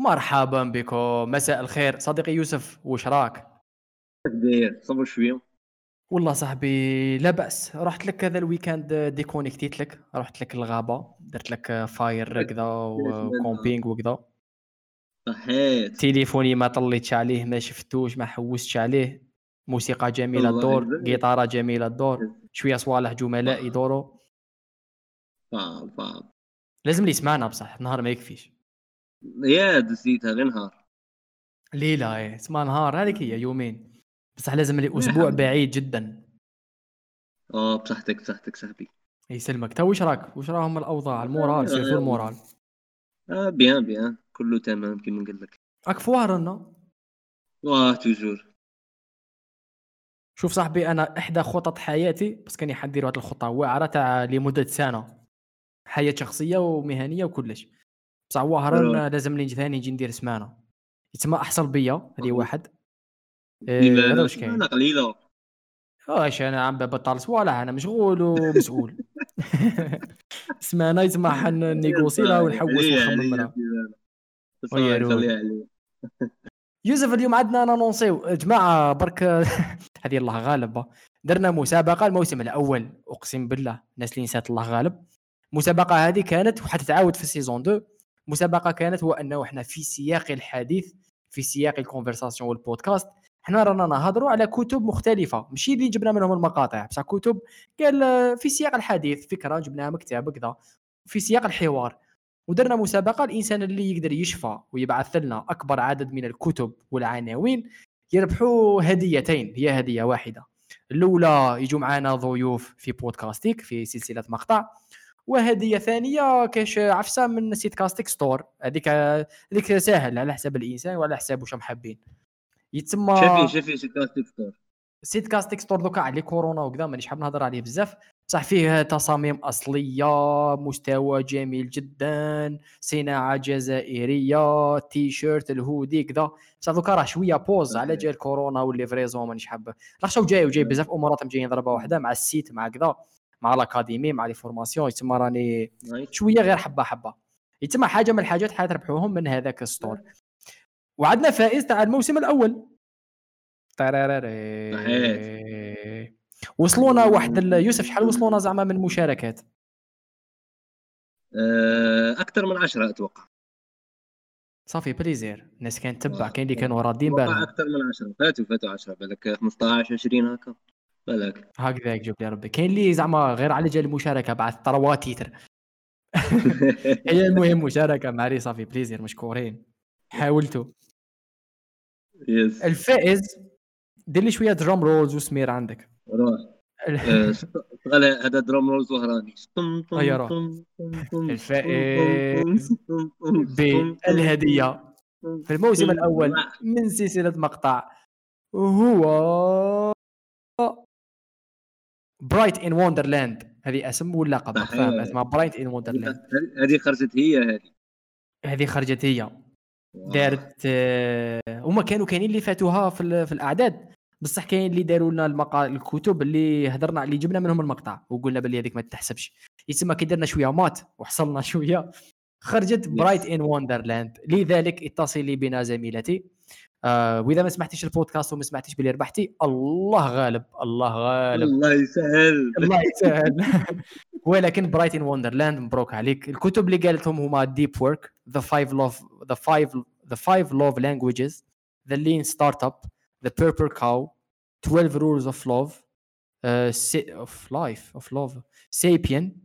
مرحبا بكم. مساء الخير. صديقي يوسف واش راك؟ داير صبر شوية والله صاحبي لا بأس. رحت لك هذا ال weekend déconnectيت لك. رحت لك الغابة درت لك fire كذا و camping وكذا. صحيت. تليفوني ما طليتش عليه ما شفتوش ما حوستش عليه. موسيقى جميلة الدور جيتارة جميلة الدور. شوية صوالح جملاء يدوروا فاهم لازم لي سمعنا بصح نهار ما يكفيش. يا دزيتها غير نهار. ليلة إيه اسمها نهار. هذيك هي يومين. بصح لازم لي أسبوع بعيد جدا. آه بصحتك بصحتك صاحبي. يسلمك. تو واش راك؟ وش راهم الأوضاع؟ ال moral surtout ال moral. آه bien bien. كله تمام كيما نقول لك. راك فوارنا واه toujours. شوف صاحبي أنا إحدى خطط حياتي بس كان يحدير واحد الخطة. واعره تاع لمدة سنة. حياة شخصية ومهنية وكلش. بصح واهرا لازم لي ثاني نجي ندير سمانة. يتسمى أحصل بيا هذه واحد. إيه هذا واش كاين؟ قليلة. واش أنا عم بطل صوالح أنا مشغول ومسؤول. سمانة يتسمى حنيغوسي لها ونحوس ونخمم منها يوسف اليوم عندنا نونسيو جماعة برك. هذه الله غالب. درنا مسابقة الموسم الأول أقسم بالله. الناس اللي نسات الله غالب. المسابقه هذه كانت وحتتعاود في ال saison 2 مسابقة كانت هو أنه إحنا في سياق الحديث في سياق ال conversation والبودكاست إحنا رانا نهضروا على كتب مختلفة. ماشي اللي جبنا منهم المقاطع. بصح كتب قال في سياق الحديث فكرة جبناها مكتب كذا. في سياق الحوار. ودرنا مسابقة الإنسان اللي يقدر يشفى ويبعث لنا أكبر عدد من الكتب والعناوين يربحوا هديتين. هي هدية واحدة. الأولى يجوا معنا ضيوف في بودكاستيك في سلسلة مقطع. وهدية ثانية كاش عفسة من site كاستيك store. هذيك هذيك سهل على حساب الإنسان وعلى حساب واش محبين يتسمى شافي شافي site كاستيك store. site كاستيك store دوكا عليه كورونا وكذا مانيش حاب نهضر عليه بزاف. صح فيه تصاميم أصلية مستوى جميل جدا صناعة جزائرية t-shirt ال hoodie كذا. بصح دوكا راه شوية pause على جال كورونا وال livraison مانيش حاب. راه شو جاي وجاي بزاف أمورات جايين ضربة واحدة مع ال site مع كذا. مع ال académie مع les formations يتسمى راني شوية غير حبه حبه يتسمى حاجة من الحاجات حتربحوهم من هذاك ال store. وعندنا فائز تاع الموسم الأول. وصلونا واحد يوسف شحال وصلونا زعما من مشاركات؟ آه، أكثر من عشرة أتوقع. صافي بليزير. الناس كانت تتبع كاين اللي كانوا راضيين بالهم أكثر من عشرة. فاتوا فاتوا 10 بالك 15 20 هكا. بالك. هكذاك جاب لي ربي. كاين اللي زعما غير على جال المشاركة بعد ثروات تيتر هي المهم مشاركة معري صافي بليزير مشكورين حاولتوا يس الفائز دير لي شوية درام رولز وسمير عندك. روح. شغل هذا درام رولز وهراني. الفائز بالهدية. في الموسم الأول من سلسلة مقطع هو Bright in Wonderland هذه اسم ولا لقب فاهم اسمها Bright in Wonderland هذه خرجت هي هذه. هذه خرجت هي. دارت آه، هما كانوا كاينين اللي فاتوها في, في الأعداد. بصح كاين اللي داروا لنا المقا... الكتب اللي هضرنا اللي جبنا منهم المقطع. وقلنا باللي هذيك ما تحسبش. يتسمى كي درنا شوية مات وحصلنا شوية. خرجت Bright in Wonderland لذلك اتصلي بنا زميلتي. آه وإذا ما سمعتيش البودكاست وما سمعتيش بلي ربحتي الله غالب الله غالب. الله يسهل. الله يسهل. ولكن Bright in Wonderland مبروك عليك. الكتب اللي قالتهم هما Deep Work The Five Love The Five The Five Love Languages The Lean Startup The Purple Cow 12 Rules of Love of Life of Love c'est bien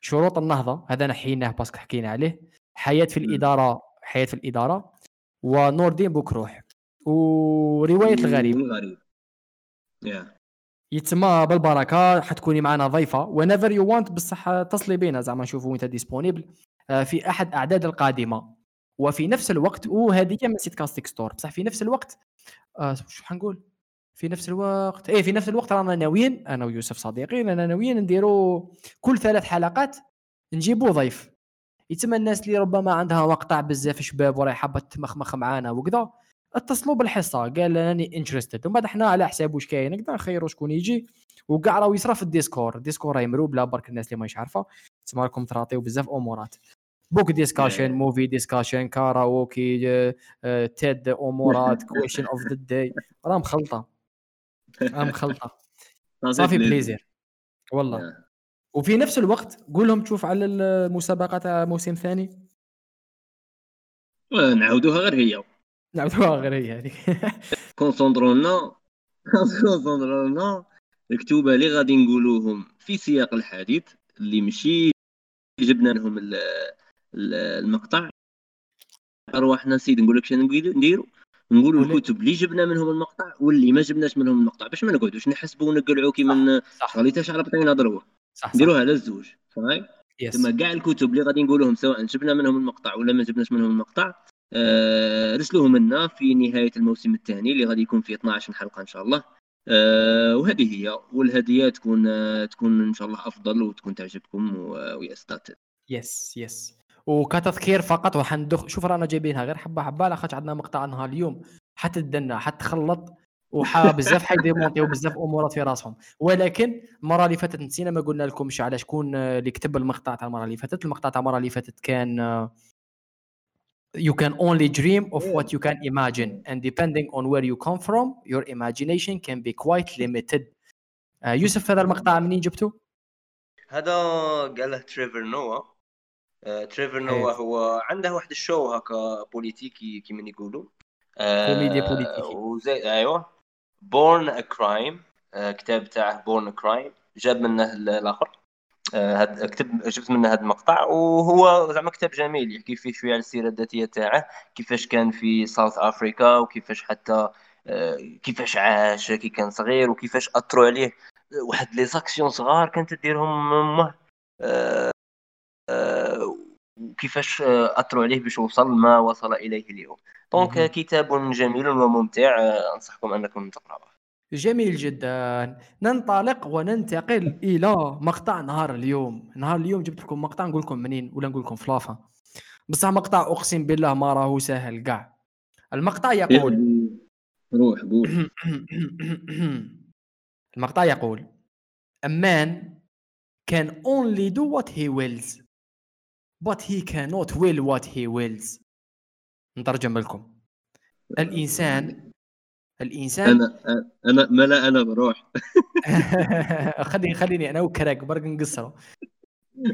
شروط النهضة. هذا نحيناه parce que حكينا عليه. حياة في الإدارة حياة في الإدارة. ونوردين بوكروح ورواية الغريب. الغريب يتسمى بالبركة حتكوني معنا ضيفة. whenever you want بصح اتصلي بينا زعما نشوفوا انت disponible في أحد أعداد القادمة. وفي نفس الوقت وهذه من سيت كاستيك ستور. بصح في نفس الوقت آه شو حنقول؟ في نفس الوقت إيه في نفس الوقت رانا ناويين أنا ويوسف صديقي رانا ناويين نديروا كل ثلاث حلقات نجيبوا ضيف. يتم الناس اللي ربما عندها مقطع بزاف شباب وراي حابة تمخمخ معانا وكذا. اتصلوا بالحصة قال راني interested ومن بعد إحنا على حساب واش كاين نقدر نخيروا شكون يجي. وكاع راه يصرى في ال Discord. ال Discord راه مروب لا برك الناس اللي ماهيش عارفة. تسمى راكم تراطيو بزاف أمورات. book discussion movie discussion karaoke TED أمورات question of the day راه مخلطه راه مخلطه ça fait plaisir والله. وفي نفس الوقت قول لهم تشوف على المسابقة تاع موسم ثاني. نعاودوها غير هي. نعاودوها غير هي هذيك كونسونطرونا كونسونطرونا الكتوبه اللي غادي نقولوهم في سياق الحديث اللي مشي جبنا لهم المقطع. أرواحنا سيدي نقول لك شنو نديرو؟ نقولوا الكتب اللي جبنا منهم المقطع واللي ما جبناش منهم المقطع. باش ما نقعدوش نحسبوا ونقلعوا كيما غاليتاش على بطينا ضربه صح نديروها على الزوج فاهم ثم كاع الكتب اللي غادي نقولوهم سواء جبنا منهم المقطع ولا ما جبناش منهم المقطع آه رسلوهم لنا في نهاية الموسم الثاني اللي غادي يكون فيه 12 حلقة إن شاء الله. آه وهذه هي. والهدية تكون آه تكون إن شاء الله أفضل وتكون تعجبكم ويا start yes yes وكتذكير فقط وحندخ. شوف رانا جايبينها غير حبة حبة. لاخاطش عندنا مقطع نهار اليوم. حتدنا حتخلط. وحا بزاف حيديمونطيو بزاف أمورات في راسهم. ولكن المرة اللي فاتت نسينا ما قلنا لكمش على شكون اللي كتب المقطع تاع المرة اللي فاتت. المقطع تاع المرة اللي فاتت كان you can only dream of what you can imagine. And depending on where you come from your imagination can be quite limited. Uh, يوسف هذا المقطع منين جبته؟ هذا قاله تريفر نوا تريفر نوا هو عنده واحد ال show هكا politique كيما يقولوا كوميديا politique. وزي أيوه. Born a Crime كتاب تاعه Born a Crime جاب منه الآخر. آه، هاد كتب جبت منه هذا المقطع وهو زعما كتاب جميل يحكي فيه شوية على السيرة الذاتية تاعه كيفاش كان في South Africa وكيفاش حتى آه، كيفاش عاش كي كان صغير وكيفاش أثروا عليه. واحد les actions صغار كانت ديرهم امه آه، وكيفاش أثروا عليه باش وصل ما وصل إليه اليوم. donc كتاب جميل وممتع أنصحكم أنكم تقرأوه. جميل جدا. ننطلق وننتقل إلى مقطع نهار اليوم. نهار اليوم جبت لكم مقطع نقول لكم منين ولا نقول لكم فلافا بصح مقطع أقسم بالله ما راهو سهل كاع المقطع يقول روح قول. المقطع يقول a man can only do what he wills but he cannot will what he wills. نترجم لكم. الإنسان الإنسان؟ أنا أنا ما لا أنا بروح. خليني خليني أنا وكراك برك نقصره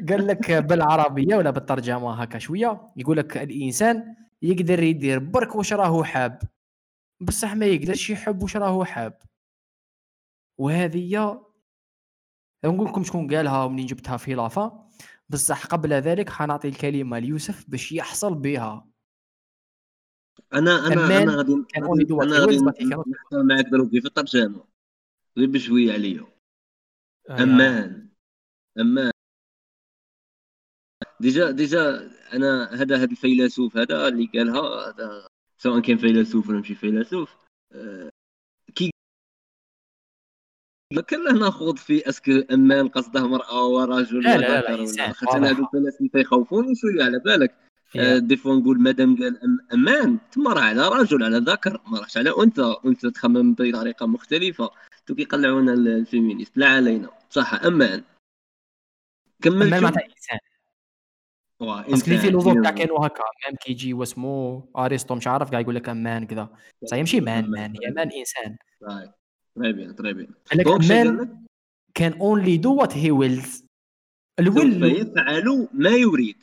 قال لك بالعربية ولا بالترجمة هكا شوية يقول لك الإنسان يقدر يدير برك واش راهو حاب. بصح ما يقدرش يحب واش راهو حاب. وهذه نقول لكم شكون قالها ومنين جبتها في لافا بصح قبل ذلك حنعطي الكلمة ليوسف باش يحصل بها. أنا أنا أنا غادي أنا غادي نحضر معاك دروك في الترجمه غير بشوية عليا. آه، a man. a man. déjà déjà أنا هذا هذا الفيلسوف هذا اللي قالها هذا سواء كان فيلسوف ولا ماشي فيلسوف آه، كي ما كان له ناخذ في est-ce que a man قصده مرأة ورجل لا لا لا, لا خاطر هذو الفلاسفه يخوفوني شوية على بالك. des fois نقول مادام قال a man. تما راه على رجل على ذكر ما راهش على أنثى. أنثى تخمم بطريقة مختلفة. تو كيقلعونا ال féministes. لا علينا. صح. a man. كمل a man معناتها إنسان. parce que les philosophes كاع كانوا هكا. même كي يجي واسمو أرسطو مش عارف كاع يقول لك a man كذا. صحيح ماشي man man. human إنسان. très bien très bien man can only do what he wills ال will يفعل ما يريد.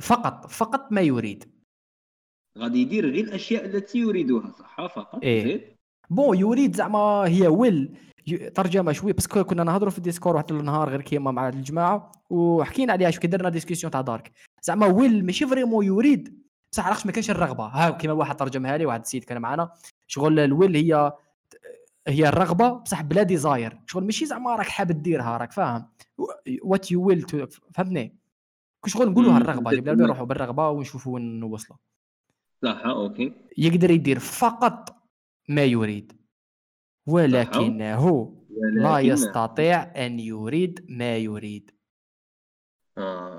فقط فقط ما يريد. غادي يدير غير الأشياء التي يريدها صح؟ فقط إيه. زيد؟ bon يريد زعما he will ترجمة شوية بس كنا نهضروا في ال Discord واحد النهار غير كيما مع الجماعة وحكينا عليها شو درنا discussion تاع دارك زعما will ماشي vraiment يريد بصح علاش ما كانش الرغبة؟ ها كيما واحد ترجمها لي واحد السيد كان معنا شغل ال will هي هي الرغبة بصح بلا desire شغل ماشي زعما راك حاب ديرها راك فاهم؟ what you will فهمتني؟ شغل نقولوا الرغبة جبنا نروحوا بالرغبة ونشوفوا وين نوصلوا صح OK. يقدر يدير فقط ما يريد ولكنه لا يستطيع أن يريد ما يريد. آه.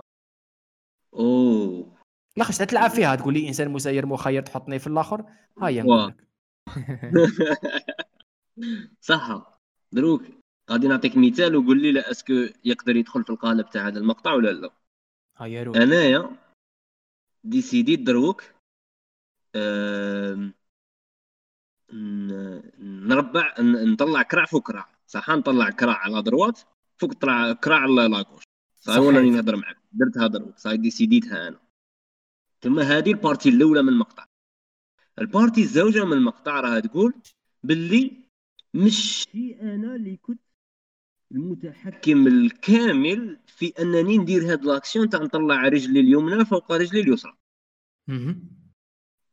أوه. لا خش تلعب فيها تقول لي إنسان مسير مخير تحطني في الآخر هيا صح. دروك غادي نعطيك مثال وقول لي لا est-ce que يقدر يدخل في القالب تاع هذا المقطع ولا لا؟ هيا روح انايا ديسيديت دروك نربع نطلع كرع فوق كرع صح؟ نطلع كرع على droite فوق طلع كرع على la gauche. صح. ولا راني نهضر معاك. درتها دروك صح ديسيديتها أنا. ثم هذه ال partie الأولى من المقطع. ال partie الزوجة من المقطع راها تقول باللي مشي أنا اللي كنت المتحكم الكامل في أنني ندير هاد l'action تاع نطلع رجلي اليمنى فوق رجلي اليسرى.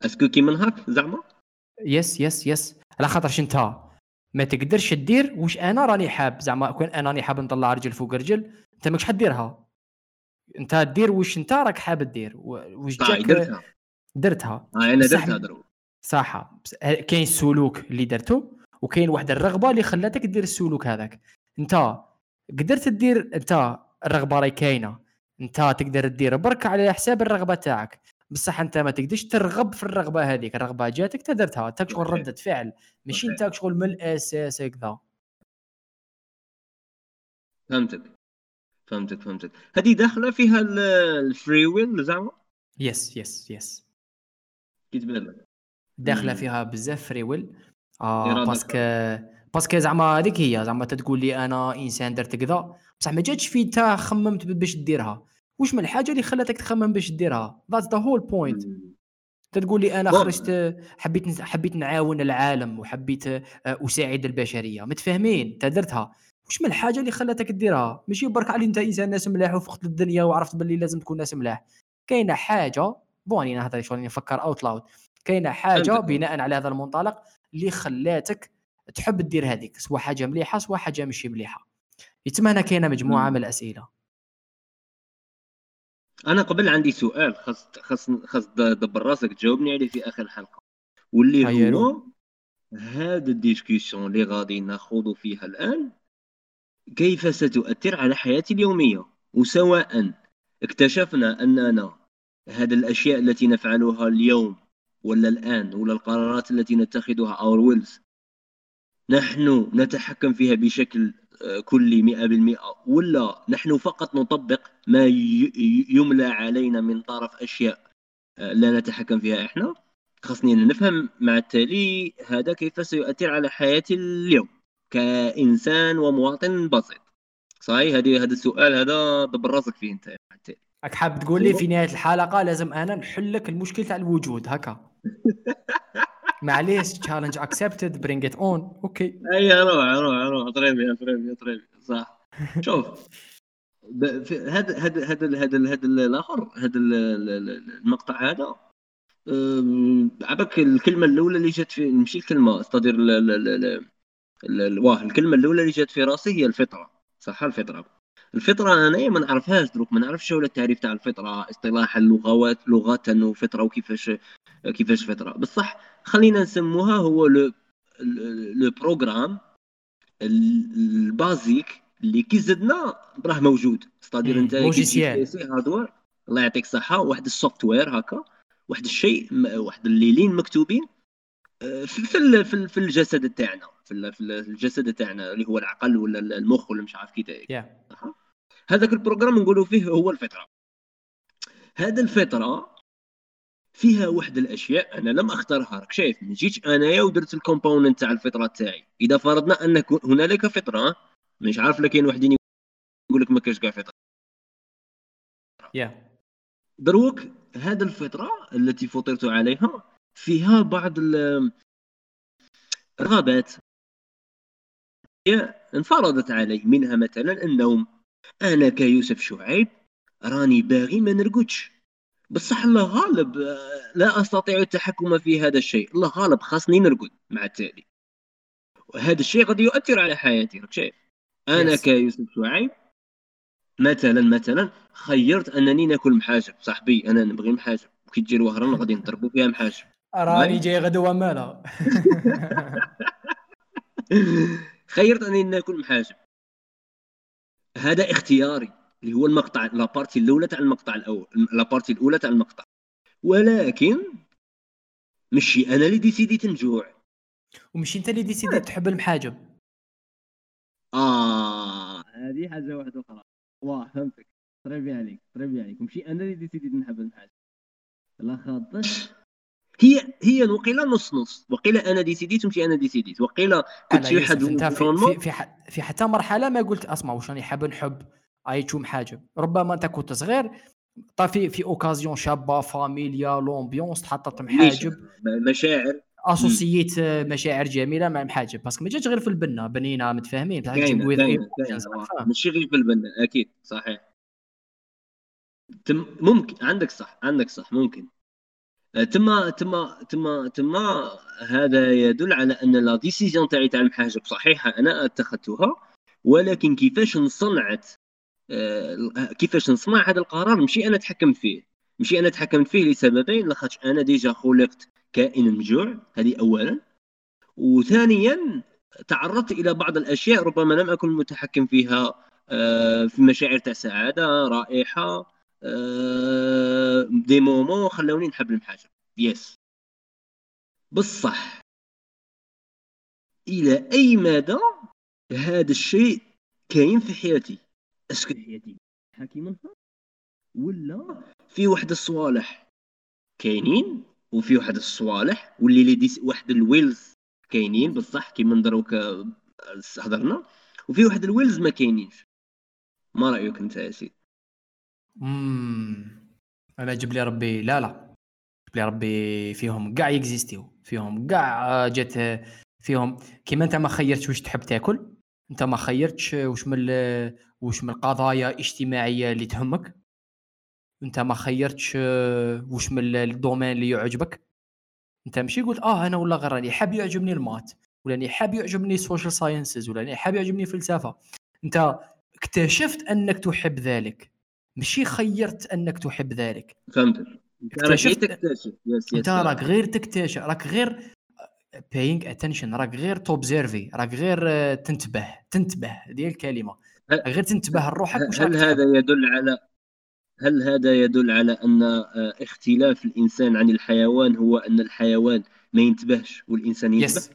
est-ce que كي من هاك زعما yes yes yes على خاطرش انت ما تقدرش دير واش أنا راني حاب؟ زعما كون أنا راني حاب نطلع رجل فوق رجل انت ماكش حاب ديرها انت دير واش انت راك حاب دير واش صاي جاك درتها. درتها. آه أنا درتها دروك صح كاين السلوك اللي درته وكاين واحد الرغبة اللي خلاتك دير السلوك هذاك. انت قدرت دير انت الرغبة راهي كاينة. انت تقدر دير برك على حساب الرغبة تاعك. بصح انت ما تقدرش ترغب في الرغبة هذيك. الرغبة جاتك انت درتها. انت شغل. ردة فعل. ماشي. انت شغل من الأساس هكذا. فهمتك. فهمتك فهمتك. هذه داخلة فيها ال- ال free will زعما؟ yes yes yes كي تبان لك. داخلة. فيها بزاف free will آه parce que parce que زعما هذيك هي زعما تقول لي أنا إنسان درت كذا. بصح ما جاتش في انت خممت باش ديرها. واش من الحاجة اللي خلاتك تخمم باش ديرها؟ that's the whole point مم. تقول لي أنا. خرجت حبيت حبيت نعاون العالم وحبيت آه، أساعد البشرية. متفاهمين؟ انت درتها. واش من الحاجة اللي خلاتك ديرها ماشي برك علي أنت إنسان ناس ملاح وفقت الدنيا وعرفت باللي لازم تكون ناس ملاح. كاينة حاجة bon أنا هذا شغل نفكر out loud كاينة حاجة. بناء على هذا المنطلق اللي خلاتك تحب دير هذيك سواء حاجة مليحة سواء حاجة ماشي مليحة. يتم هنا كاينة مجموعة. من الأسئلة. أنا قبل عندي سؤال خاص خاص خاص دبر راسك تجاوبني عليه في آخر الحلقة واللي هو هذا ال discussion اللي غادي ناخوض فيها الآن كيف ستؤثر على حياتي اليومية؟ وسواء اكتشفنا أننا هذه الأشياء التي نفعلها اليوم ولا الآن ولا القرارات التي نتخذها or else نحن نتحكم فيها بشكل آه، كلي 100% ولا نحن فقط نطبق ما يملى علينا من طرف أشياء آه، لا نتحكم فيها إحنا. خاصني نفهم مع التالي هذا كيف سيؤثر على حياتي اليوم كإنسان ومواطن بسيط. صحيح؟ هذه هذا السؤال هذا دبر راسك فيه أنت مع التالي راك حاب تقول لي في نهاية الحلقة لازم أنا نحل لك المشكل تاع الوجود هكا. معليش challenge accepted bring it on okay إي روح روح روح. très bien très bien très bien صح. شوف. هذا هذا هذا هذا هذا الآخر هذا ال- ال- ال- المقطع هذا. عبك الكلمة الأولى اللي جات في ماشي الكلمة c'est-à-dire واه الكلمة الأولى اللي جات في راسي هي الفطرة. صح الفطرة. الفطرة أنا ما نعرفهاش دروك ما نعرفش ولا التعريف تاع الفطرة اصطلاحا لغويا لغة وفطرة وكيفاش كيفاش فطرة. بصح خلينا نسموها هو le le programme ال- ال basique اللي كي زدنا راه موجود. c'est-à-dire انت logiciel. hardware الله يعطيك الصحة واحد ال software هكا واحد الشيء واحد الليلين مكتوبين آه، في في في ال- في الجسد تاعنا في ال- في ال- الجسد تاعنا اللي هو العقل ولا المخ ولا مش عارف كي يا هذاك ال programme نقولوا فيه هو الفطرة. هذا الفطرة فيها واحد الأشياء أنا لم أختارها. راك شايف ما جيتش أنايا ودرت ال component تاع الفطرة تاعي. إذا فرضنا أن هنالك فطرة مش عارف لكن وحدين يقول لك ما كاش كاع فطرة. يا دروك هذا الفطرة التي فطرت عليها فيها بعض ال- الرغبات انفرضت علي منها مثلا النوم. أنا كيوسف شعيب راني باغي ما نرقدش. بصح الله غالب آه، لا أستطيع التحكم في هذا الشيء. الله غالب خاصني نرقد مع التالي. هذا الشيء قد يؤثر على حياتي راك شايف؟ أنا Yes. كيوسف شعيب مثلا مثلا خيرت أنني ناكل محاجب صاحبي أنا نبغي محاجب وكي تجي لوهران غادي نضربوا فيها محاجب راني باي. جاي غدوة مالها خيرت أنني ناكل محاجب هذا اختياري. اللي هو المقطع la partie الأولى تاع المقطع الأول la partie الأولى تاع المقطع. ولكن مشي أنا اللي décidit نجوع. ومشي أنت اللي décidit تحب المحاجب. آه. هذه حاجة واحدة أخرى. واه فهمتك. très bien عليك très bien عليك ماشي أنا اللي décidit نحب الحاجة لا خاطر. هي هي وقيله نص نص. وقيله أنا décidit ومشي أنا décidit وقيله كنت في أنت في, في, في, في حتى مرحلة ما قلت أسمع واش راني حاب نحب ايتوم حاجة. ربما أنت كنت صغير طافي في أوكازيون شابة فاميليا لومبيونس تحطت محاجب مشاعر. اسوسييت مشاعر جميلة مع محاجب باسكو ما جاتش غير في البنه بنينة متفاهمين؟ ماشي غير في البنة أكيد صحيح. تم ممكن عندك صح عندك صح ممكن. تما تما تما تما هذا يدل على أن لا ديسيجن تاعي تاع المحاجب صحيحة أنا أتخذتها ولكن كيفاش نصنعت آه، كيفاش نصنع هذا القرار؟ ماشي أنا تحكمت فيه. ماشي أنا تحكمت فيه لسببين لاخاطش أنا déjà خلقت كائن يجوع هذه اولا. وثانيا تعرضت إلى بعض الأشياء ربما لم أكن متحكم فيها آه، في مشاعر تاع سعادة رائحة آه، des moments خلوني نحب المحاجب yes بصح إلى أي مدى هذا الشيء كاين في حياتي؟ اسكو حياتي حاكي منها. ولا في واحد الصوالح كاينين وفي واحد الصوالح واللي لي ديس واحد الويلز كاينين بصح كيما دروك هضرنا. وفي واحد الويلز ما كاينينش. ما رأيك أنت يا سيدي؟ مم. أنا جيب لي ربي لا لا. جيب لي ربي فيهم. كاع يكزيستيو. فيهم. كاع آه، جات آه، فيهم. كيما أنت ما خيرتش واش تحب تاكل أنت ما خيرتش آه، واش من واش من القضايا الاجتماعية اللي تهمك؟ أنت ما خيرتش آه، واش من ال- ال domaine اللي يعجبك؟ أنت ماشي قلت آه أنا ولا غير راني حاب يعجبني ال maths ولا راني حاب يعجبني ال social sciences ولا راني حاب يعجبني الفلسفه أنت اكتشفت أنك تحب ذلك. ماشي خيرت أنك تحب ذلك. اكتشفت- غير تكتشف. yes أنت راك غير تكتشف راك غير paying attention راك غير ت observer راك غير آه، تنتبه تنتبه ديال الكلمة. غير تنتبه لروحك واش هل. هذا يدل على هل هذا يدل على أن آه، اختلاف الإنسان عن الحيوان هو أن الحيوان ما ينتبهش والإنسان ينتبه؟ يس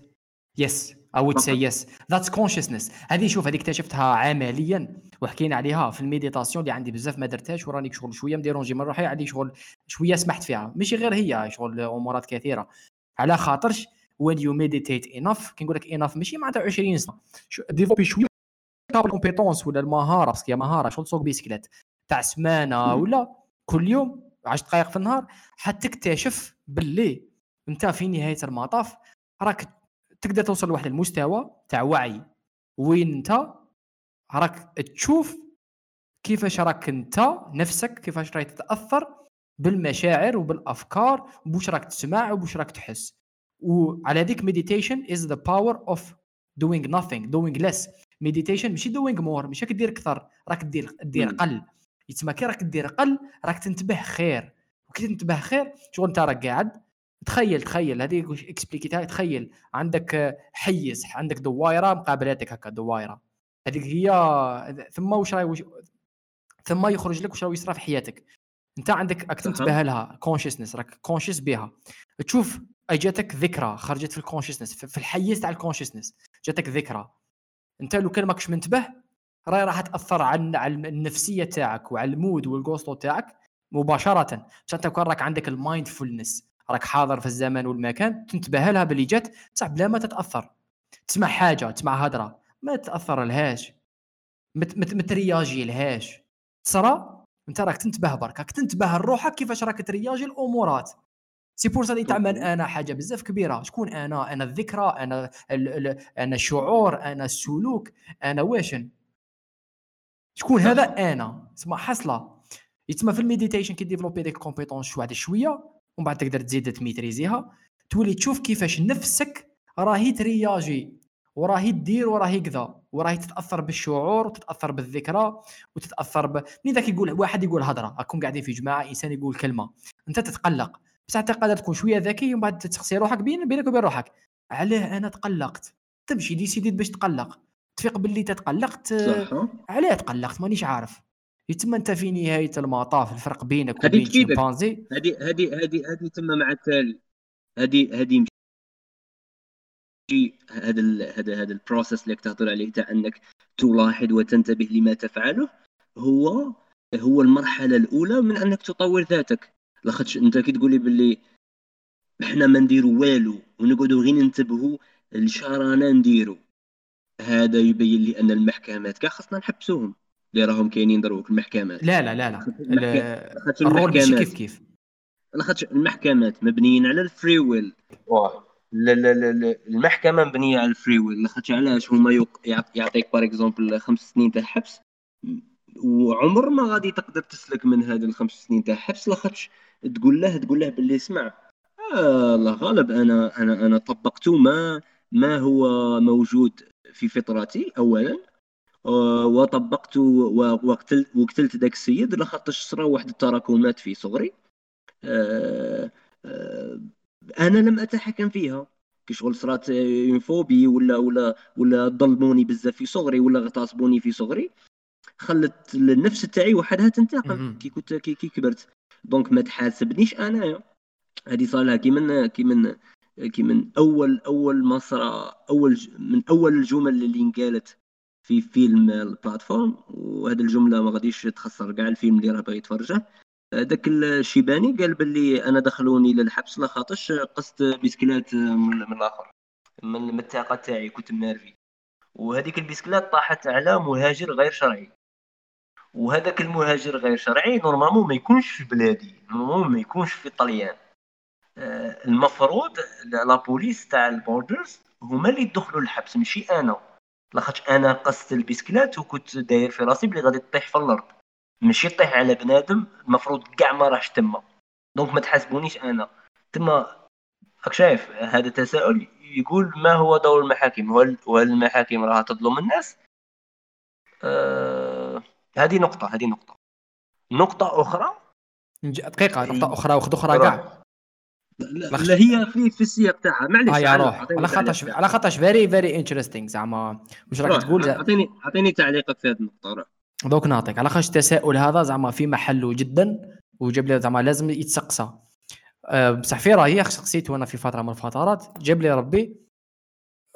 يس I would say yes. That's consciousness. هذه شوف هذه اكتشفتها عمليا وحكينا عليها في ال méditation اللي عندي بزاف ما درتهاش وراني شغل شوية م dérangé من روحي عندي شغل شوية سمحت فيها. ماشي غير هي شغل أمورات كثيرة. على خاطرش when you meditate enough كنقول لك enough ماشي معناتها 20 سنة. développer شوية ال compétence ولا المهارة parce que مهارة. شغل تسوق بيسكليت. تاع سمانة. ولا كل يوم 10 دقائق في النهار حتكتشف باللي انت في نهاية المطاف راك تقدر توصل لواحد المستوى تاع وعي. وين انت راك تشوف كيفاش راك انت نفسك كيفاش راك تتأثر بالمشاعر وبالأفكار وبوش راك تسمع وبوش راك تحس. وعلى هذيك meditation is the power of doing nothing doing less. Meditation ماشي doing more ماشي كدير أكثر راك دير دير. قل. يتسمى كي راك دير قل راك تنتبه خير. وكي تنتبه خير شغل انت راك قاعد تخيل تخيل هذه اكسبليكيتها تخيل عندك حيز عندك دوائرة مقابلاتك هكا دوائرة. هذيك هي ثم واش راهي وش- ثم يخرج لك واش يصرى في حياتك. انت عندك راك. تنتبه لها consciousness راك conscious بها. تشوف جاتك ذكرى خرجت في ال consciousness في الحيز تاع ال consciousness جاتك ذكرى. انت لو كان ماكش منتبه راهي راح تأثر على على النفسية تاعك وعلى ال mood والجوستو تاعك مباشرة. بصح انت راك عندك ال mindfulness راك حاضر في الزمان والمكان تنتبه لها باللي جات بصح بلا ما تتأثر. تسمع حاجة تسمع هضره ما تاثر لهاش. ما ت- ما ت- ما ترياجي لهاش. تصرى؟ انت راك تنتبه برك راك تنتبه لروحك كيفاش راك ترياجي الامورات c'est pour ça تعمل أنا حاجة بزاف كبيرة. شكون أنا؟ أنا الذكرى أنا ال ال أنا الشعور أنا السلوك أنا واشن شكون. هذا؟ أنا. تسمى حصلة. يتسمى في ال meditation كي développer ديك compétence شوية شوية ومن بعد تقدر تزيد تميتريزيها. تولي تشوف كيفاش نفسك راهي ترياجي وراهي تدير وراهي كذا وراهي تتأثر بالشعور وتتأثر بالذكرى وتتأثر ب من ذاك يقول واحد يقول هضرة. راكم قاعدين في جماعة إنسان يقول كلمة. أنت تتقلق. بصح انت قادر تكون شوية ذكي ومن بعد تسقسي روحك بين بينك وبين روحك. علاه أنا تقلقت. ماشي ديسيديت باش تقلق. تفيق باللي تتقلقت صح. ها؟ علاه تقلقت مانيش عارف. يتم أنت في نهاية المطاف الفرق بينك وبين تفيدك. شمبانزي؟ هذه هذه هذه هذه تم مع التالي. هذه هذه هذا ال- هذا هذا ال process اللي تهضر عليه تاع أنك تلاحظ وتنتبه لما تفعله هو هو المرحلة الأولى من أنك تطور ذاتك. لاخاطش انت كي تقول لي باللي إحنا ما نديرو والو ونقعدو غير ننتبهوا لواش رانا نديرو. هذا يبين لي أن المحكمات كاع خاصنا نحبسوهم. اللي راهم كاينين دروك المحكمات. لا لا لا لا. لاخاطش ال rôle ماشي كيف كيف. لاخاطش المحكمات مبنيين على ال free will. لا لا لا المحكمة مبنية على ال free will. لاخاطش علاش هما يق- يعط- يعطيك par exemple خمس سنين تاع حبس؟ وعمر ما غادي تقدر تسلك من هذه الخمس سنين تاع حبس. لاخاطش تقول له تقول له باللي اسمع آه الله غالب أنا أنا أنا طبقت ما ما هو موجود في فطرتي اولا آه، وطبقت وقتلت وقتلت ذاك السيد لخاطرش صرا واحد التراكمات في صغري. آه، آه، أنا لم أتحكم فيها. كي شغل صرات phobie ولا ولا ولا ظلموني بزاف في صغري ولا اغتصبوني في صغري خلت النفس تاعي وحدها تنتقم. كي كنت كي, كي كبرت. donc ما تحاسبنيش انايا هذه صالها كي من كي من كي من أول أول صرا أول من أول الجمل اللي انقالت في فيلم ال Platform وهذه الجملة ما غاديش تخسر كاع الفيلم اللي راه باغي يتفرجه. داك الشيباني قال باللي أنا دخلوني للحبس لخاطرش قصت بسكلات من, الآخر من الطاقة تاعي كنت منرفي وهذيك البسكلات طاحت على مهاجر غير شرعي. وهذاك المهاجر غير شرعي normalement ما يكونش في بلادي normalement ما يكونش في طليان. آه، المفروض la police تاع ال borders هما اللي يدخلوا الحبس ماشي أنا. لاخاطش أنا قصت البسكلات وكنت داير في راسي بلي غادي تطيح في الأرض. ماشي طيح على بنادم المفروض كاع ما راحش تما. donc ما تحاسبونيش أنا. تما راك شايف هذا تساؤل يقول ما هو دور المحاكم؟ وهل المحاكم راها تظلم الناس؟ آه هذه نقطة هذه نقطة. نقطة أخرى؟ نج- دقيقة نقطة أخرى واحدة أخرى كاع لا, لا هي في في السياق تاعها معليش روح. أعطيني على خاطرش. على خاطرش very very interesting زعما. واش راك تقول اعطيني أعطيني تعليقك في هذه النقطة روح. دوك نعطيك. على خاطرش التساؤل هذا زعما في محله جدا وجاب لي زعما لازم يتسقسى. أه بصح في رأيي سقسيت أنا في فترة من الفترات جاب لي ربي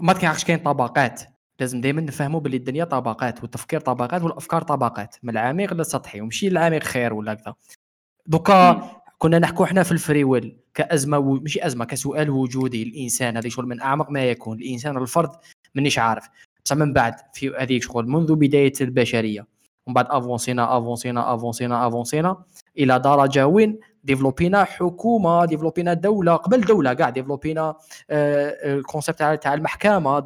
ما كيعرفش كاين طبقات. لازم دائما نفهموا باللي الدنيا طبقات والتفكير طبقات والأفكار طبقات من العميق للسطحي ومشي العميق خير ولا كذا. دوكا كنا نحكوا إحنا في ال free will كأزمة و... ماشي أزمة كسؤال وجودي الإنسان هذه شغل من أعمق ما يكون الإنسان الفرد مانيش عارف. بصح من بعد في هذه شغل منذ بداية البشرية ومن بعد أفونسينا أفونسينا أفونسينا أفونسينا إلى درجة وين ديفلوبينا حكومة ديفلوبينا دولة قبل دولة كاع ديفلوبينا آه، ال concept تاع المحكمة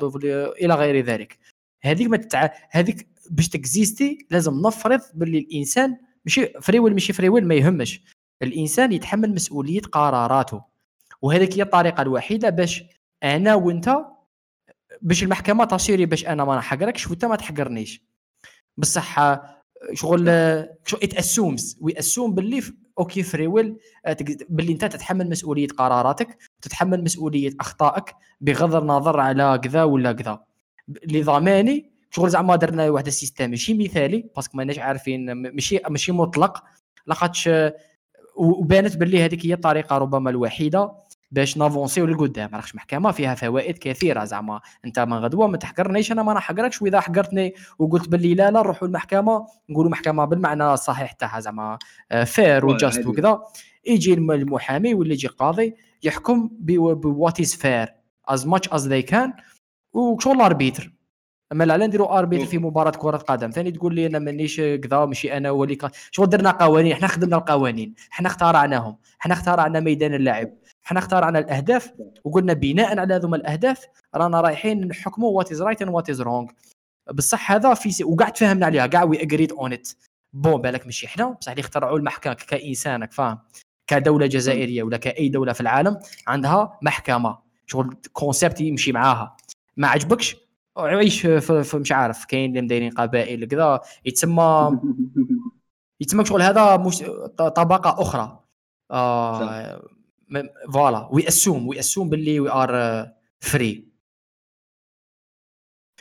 إلى غير ذلك. هذيك ما تتع... هذيك باش تكزيستي لازم نفرض باللي الإنسان ماشي free will ماشي free will ما يهمش. الإنسان يتحمل مسؤولية قراراته. وهذيك هي الطريقة الوحيدة باش أنا وأنت باش المحكمة تصيري باش أنا ما نحقركش وأنت ما تحقرنيش. بصح شغل شو it assumes we assume باللي okay free will آه، باللي أنت تتحمل مسؤولية قراراتك وتتحمل مسؤولية أخطائك بغض النظر على كذا ولا كذا. لضماني شغل زعما درنا واحد ال system ماشي مثالي parce que ماناش عارفين ماشي ماشي مطلق. لاخاطش آه، وبانت باللي هذيك هي الطريقة ربما الوحيدة. باش نافونسيو للقدام راكش محكمة فيها فوائد كثيرة زعما. انت من غدوة ما تحقرنيش أنا ما نحقركش. وإذا حقرتني وقلت باللي لا لا نروحوا المحكمة نقولوا محكمة بالمعنى الصحيح تاعها زعما فير واه، وجاست. وكذا. يجي الم- المحامي ولا يجي قاضي يحكم بوات از فير از ماتش از ذي كان وشغل اربيتر أما لا نديروا اربيتر في مباراة كرة قدم. ثاني تقول لي أنا مانيش كذا ماشي أنا هو اللي شغل درنا قوانين؟ إحنا خدمنا القوانين. إحنا اخترعناهم. إحنا اخترعنا ميدان اللعب إحنا اخترعنا الأهداف وقلنا بناء على هذوما الأهداف رانا رايحين نحكموا what is right and what is wrong بصح هذا في سي... وقاع تفاهمنا عليها كاع we agreed on it bon بالك ماشي إحنا بصح اللي اخترعوا المحكمة كإنسانك فاهم؟ كدولة جزائرية ولا كأي دولة في العالم عندها محكمة. شغل concept يمشي معاها. ما عجبكش؟ عيش في, مش عارف. كاين اللي مدايرين قبائل كذا. يتسمى يتسمى شغل هذا مش طبقة أخرى. آه voilà. we assume we assume باللي we are free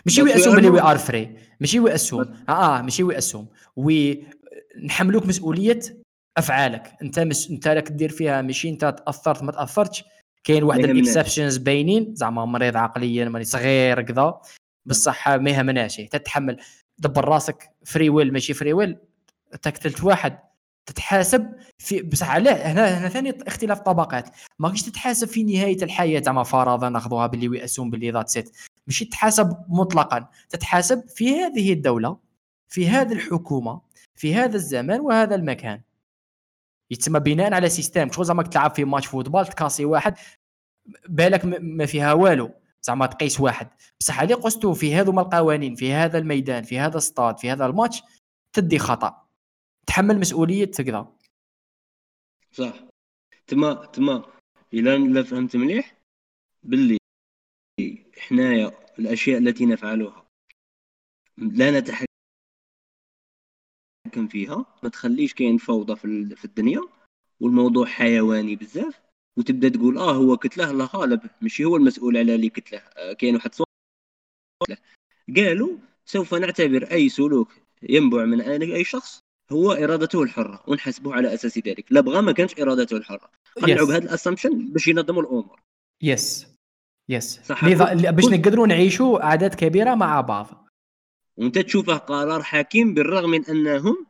ماشي we assume باللي we. are free ماشي we assume آه آه ماشي we assume وي نحملوك مسؤولية أفعالك. أنت مس... أنت راك دير فيها ماشي أنت تأثرت ما تأثرتش. كاين واحد. ال exceptions باينين. زعما مريض عقليا ماني صغير كذا. بصح ما يهمناش تتحمل. دبر راسك. free will ماشي free will تقتلت واحد. تتحاسب في بصح علاه هنا هنا ثاني اختلاف طبقات. ما كاينش تتحاسب في نهاية الحياة زعما فرضا ناخذوها باللي we assume باللي that's it ماشي تتحاسب مطلقا. تتحاسب في هذه الدولة في هذه الحكومة في هذا الزمان وهذا المكان. يتسمى بناء على system شغل زعما تلعب في match football تكاسي واحد بالك ما فيها والو. زعما تقيس واحد. بصح اللي قستو في هذوما القوانين في هذا الميدان في هذا الستاد في هذا الماتش تدي خطأ. تحمل مسؤولية كذا صح. تما تما. إلا لا فهمت مليح؟ باللي حنايا الأشياء التي نفعلها لا نتحكم فيها. ما تخليش كاين فوضى في الدنيا. والموضوع حيواني بزاف. وتبدأ تقول آه هو كتله الله غالب. ماشي هو المسؤول على اللي كتله. آه كاين واحد قالوا سوف نعتبر أي سلوك ينبع من أي شخص هو إرادته الحرة ونحسبه على أساس ذلك. لا بغى ما كانش إرادته الحرة. قلعوا بهذا ال assumption باش ينظموا الأمور. yes yes صح باش نقدروا نعيشوا أعداد كبيرة مع بعض. وأنت تشوفه قرار حكيم بالرغم من أنهم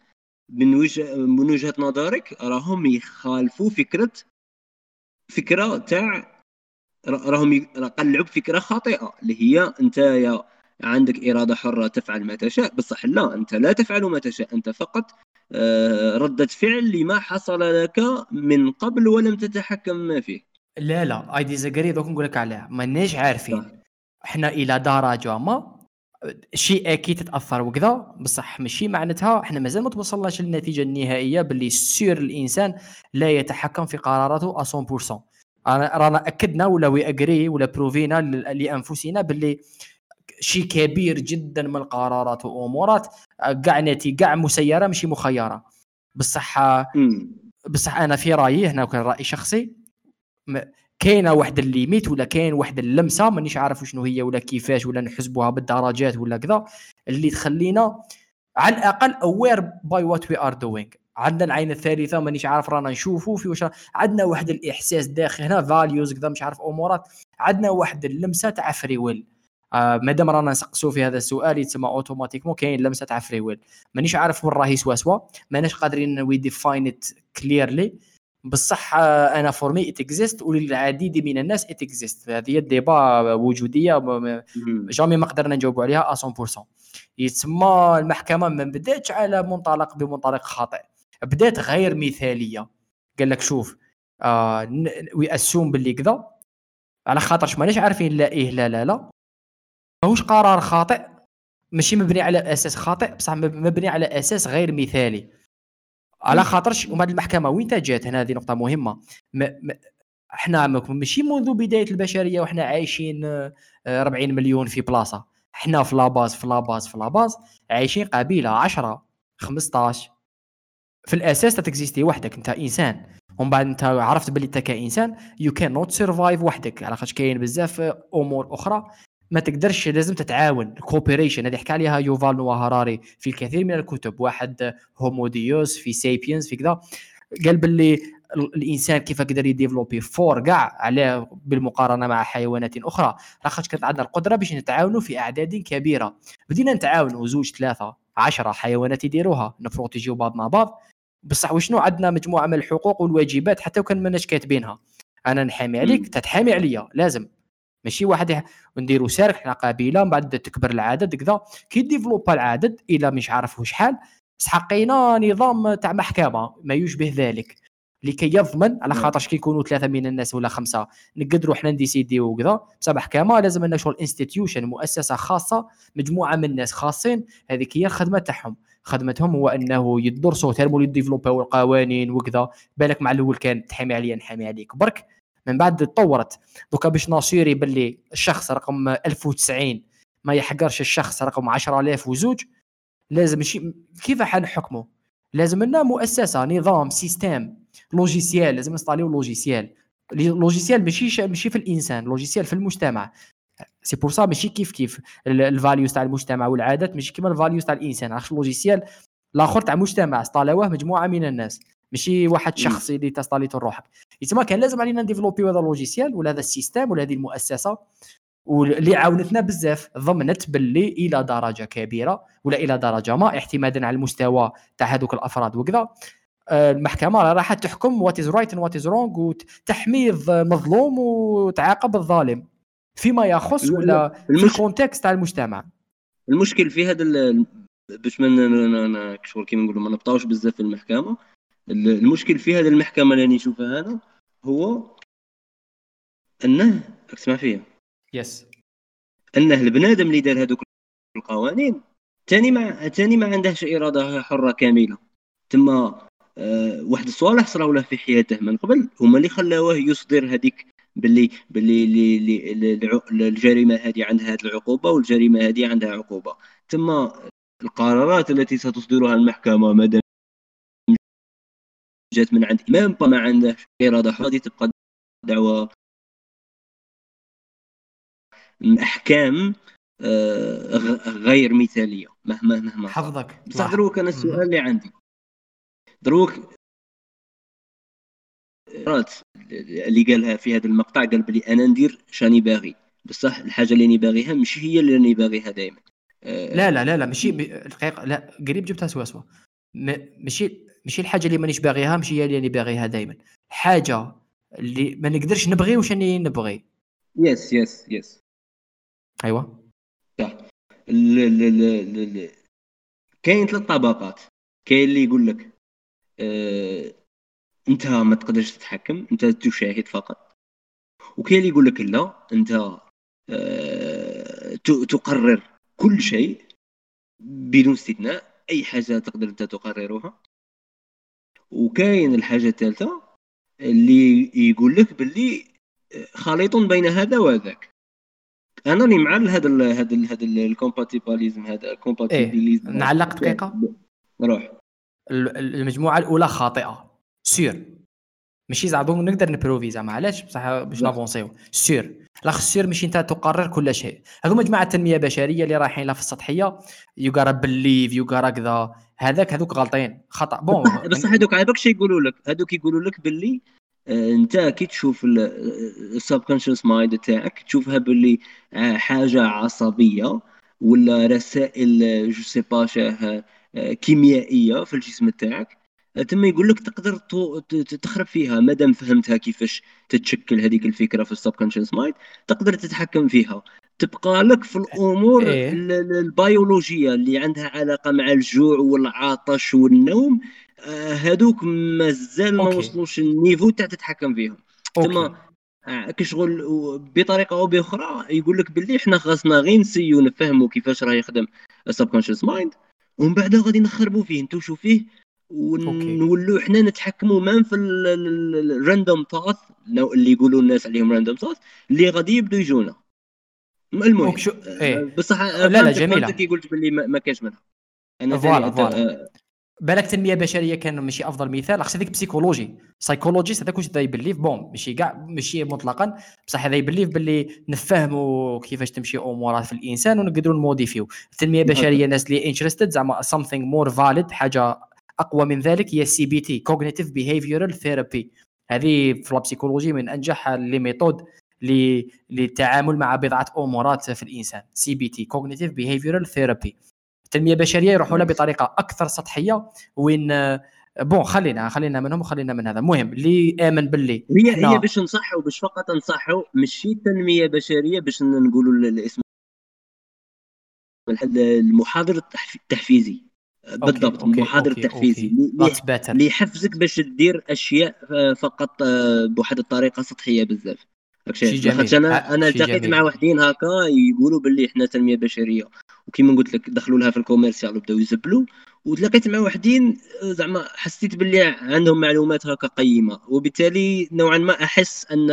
من وجه من وجهة نظرك راهم يخالفوا فكره فكرة تاع راهم قلعوا بفكره خاطئة اللي هي أنت يا عندك إرادة حرة تفعل ما تشاء. بصح لا أنت لا تفعل ما تشاء أنت فقط ردة فعل لما حصل لك من قبل ولم تتحكم ما فيه. لا لا اي ديزاغري دوك نقول لك عليها. مانيش عارفين. إحنا إلى درجة ما شيء أكيد تتأثر وكذا بصح ماشي معناتها إحنا مازال ما توصلناش للنتيجة النهائية باللي سير الإنسان لا يتحكم في قراراته 100% رانا أكدنا ولا وي اجري ولا بروفينا لأنفسنا باللي شيء كبير جدا من القرارات وأمورات. كاع نتي كاع مسيرة ماشي مخيرة. بصح بصح أنا في رأيي هنا كان رأي شخصي كاينة واحد ال limite ولا كاين واحد اللمسة مانيش عارف شنو هي ولا كيفاش ولا نحسبوها بالدرجات ولا كذا اللي تخلينا على الأقل aware by what we are doing عندنا العين الثالثة مانيش عارف رانا نشوفوا في واش عندنا واحد الإحساس داخل هنا values كذا مش عارف أمورات عندنا واحد اللمسة تاع free will مادام رانا نسقسوا في هذا السؤال يتسمى automatiquement كاين لمسه تاع free will مانيش عارف وين راهي سوا سوا ماناش قادرين we define it clearly بصح أنا for me it exists وللعديد من الناس it exists هذه ال débat وجودية jamais ما قدرنا نجاوبوا عليها 100% يتسمى المحكمة ما بداتش على منطلق بمنطلق خاطئ. بدات غير مثالية. قال لك شوف آه we assume باللي كذا. على خاطرش ماناش عارفين لا إيه لا لا لا. ماهوش قرار خاطئ ماشي مبني على أساس خاطئ بصح مبني على أساس غير مثالي. على خاطرش ومن المحكمة وين جات هنا؟ هذه نقطة مهمة. م... م... إحنا ماشي منذ بداية البشرية وحنا عايشين 40 آه، مليون في بلاصة. إحنا في la base في la base في la base عايشين قبيلة 10 15 في الأساس تكزيستي وحدك انت إنسان. ومن بعد انت عرفت باللي انت كإنسان يو كان نوت سرفايف وحدك. على خاطر كاين بزاف أمور أخرى. ما تقدرش لازم تتعاون. cooperation هذه حكى عليها يوفال نوا هراري في الكثير من الكتب. واحد Homo Deus في Sapiens في كذا. قال باللي الإنسان كيف قدر يديفلوبي فور كاع عليه بالمقارنة مع حيوانات أخرى. لاخاطش كانت عندنا القدرة باش نتعاونوا في أعداد كبيرة. بدينا نتعاونوا زوج ثلاثة عشرة حيوانات يديروها. نبروتيجيو بعضنا بعض. بصح وشنو؟ عندنا مجموعة من الحقوق والواجبات حتى وكان ماناش كاتبينها. أنا نحامي عليك تتحامي عليا. لازم. ماشي واحد نديرو سيرك حنا قبيله من بعد تكبر العدد كذا. كي ديفلوبا العدد إلى مش عارف شحال سحقينا نظام تاع محكمة ما يشبه ذلك. لكي يضمن على نعم. خاطرش كيكونوا ثلاثة من الناس ولا خمسة نقدروا حنا نديسيديو وكذا. بصح محكمة لازم لنا شغل institution مؤسسة خاصة مجموعة من الناس خاصين هذيك هي الخدمة تاعهم. خدمتهم هو انه يدرسوا ترموا يديفلوباو القوانين وكذا. بالك مع الأول كان تحمي عليا نحمي عليك. برك من بعد تطورت دوكا باش ناصيري باللي الشخص رقم 1090 ما يحقرش الشخص رقم 10000 وزوج لازم شي كيف حنحكمه لازم لنا مؤسسة نظام system logiciel لازم نستاليو logiciel. logiciel ماشي ماشي في الإنسان logiciel في المجتمع. c'est pour ça ماشي كيف كيف. ال values تاع المجتمع والعادات ماشي كيما ال values تاع الإنسان. عرفت ال logiciel الآخر تاع مجتمع استالوه مجموعة من الناس. ماشي واحد شخص اللي تستاليتو روحك يتما كان لازم علينا نديفلوبيو هذا ال logiciel ولا هذا ال system ولا هذه المؤسسة واللي عاونتنا بزاف ضمنت باللي إلى درجة كبيرة ولا إلى درجة ما اعتمادا على المستوى تاع هذوك الأفراد وكذا. آه، المحكمة راح تحكم what is right what is wrong وتحمي المظلوم وتعاقب الظالم فيما يخص ولا في ال context تاع المجتمع. المشكل في هذا باش ما كشغل كيما نقولوا ما نبطاوش بزاف في المحكمة المشكل في هذه المحكمة اللي نشوفها أنا هو أنه تسمع فيها يس أنه البنادم اللي دار هذوك القوانين ثاني ما ثاني ما عندهش إرادة حرة كاملة. تما أه واحد الصوالح صراو له في حياته من قبل هما اللي خلاوه يصدر هذيك باللي باللي الجريمة هذه عندها هذه العقوبة والجريمة هذه عندها عقوبة. ثم القرارات التي ستصدرها المحكمة مادام جات من عند إمام ما عنده اراده حره تبقى دعوه أحكام آه، غير مثالية مهما مهما حفظك. بصح دروك أنا السؤال اللي عندي. دروك اللي قالها في هذا المقطع قال بلي أنا ندير شاني باغي. بصح الحاجة اللي راني باغيها مش هي اللي راني باغيها دائما آه، لا لا لا لا ماشي الحقيقة لا قريب جبتها سوا سوا. ماشي ماشي الحاجة اللي مانيش باغيها ماشي هي اللي راني باغيها دائما حاجة اللي ما نقدرش نبغي واش راني نبغي. yes yes yes ايوا صح. كاين ثلاث طبقات. كاين اللي يقول لك آه، أنت ما تقدرش تتحكم أنت تشاهد فقط. وكاين اللي يقول لك لا أنت آه، تقرر كل شيء بدون استثناء. أي حاجة تقدر أنت تقررها وكاين الحاجة الثالثة اللي يقول لك باللي آه، خليط بين هذا وذاك أنا راني مع هذا هذا هذا ال compatibilism هذا ال compatibilism إيه؟ نعلق دقيقة. روح. المجموعة الأولى خاطئة. sûr ماشي زعما نقدر نبروفي زعما علاش بصح باش نافونسيو. sûr. لاخ sûr ماشي انت تقرر كل شيء. هذوما جماعة التنميه البشريه اللي رايحين في السطحية. you gotta believe you gotta كذا. هذاك هذوك غالطين خطأ. bon بصح هذوك عيبك شي يقولوا لك. هذوك يقولوا لك باللي آه، انت كي تشوف ال subconscious mind تاعك تشوفها باللي آه، حاجة عصبية ولا رسائل je sais pas كيميائية في الجسم تاعك تم يقول لك تقدر تخرب فيها. مادام فهمتها كيفاش تتشكل هذيك الفكرة في ال subconscious mind تقدر تتحكم فيها. تبقى لك في الأمور إيه؟ البيولوجية اللي عندها علاقة مع الجوع والعطش والنوم آه، هذوك مازال ما وصلوش ال niveau تاع تتحكم فيهم. تما آه، كشغل بطريقة أو بأخرى يقول لك باللي إحنا خاصنا غير نسيو نفهموا كيفاش راه يخدم ال subconscious mind ومن بعد غادي نخربوا فيه. نتوشوا فيه ونولوا حنا نتحكموا même في ال random thought اللي يقولوا الناس عليهم random thought اللي غادي يبدوا يجونا. المهم شو... آه، إيه. بصح لا لا جميلة. كي قلت باللي ما كاش منها. أنا voilà voilà. بالك التنميه البشرية كان ماشي أفضل مثال. خص هذيك psychologie psychologist هذاك واش ي believe؟ bon ماشي كاع ماشي مطلقا. بصح هذا ي believe باللي نفهموا كيفاش تمشي أمورات في الإنسان ونقدروا نموديفيو. التنميه البشرية الناس اللي interested زعما something more valid حاجة أقوى من ذلك هي ال CBT cognitive behavioral therapy هذه في ال psychologie من أنجح les méthodes للتعامل مع بضعة أمورات في الإنسان. CBT cognitive behavioral therapy التنميه البشريه يروحوا لها بطريقة أكثر سطحية وين bon خلينا خلينا منهم وخلينا من هذا. المهم اللي آمن باللي. هي هي باش نصحوا باش فقط نصحوا ماشي تنمية بشرية باش نقولوا الاسم. المحاضر التحفيزي. بالضبط المحاضر التحفيزي اللي يحفزك باش تدير اشياء آه، فقط آه، بواحد الطريقة سطحيه بزاف لاخاطش أنا أنا التقيت مع وحدين هكا يقولوا باللي إحنا تنميه بشريه وكيما قلت لك دخلوا لها في الكوميرسيال وبداو يزبلوا وتلاقيت مع وحدين زعما حسيت باللي عندهم معلومات هكا قيمه وبالتالي نوعا ما احس ان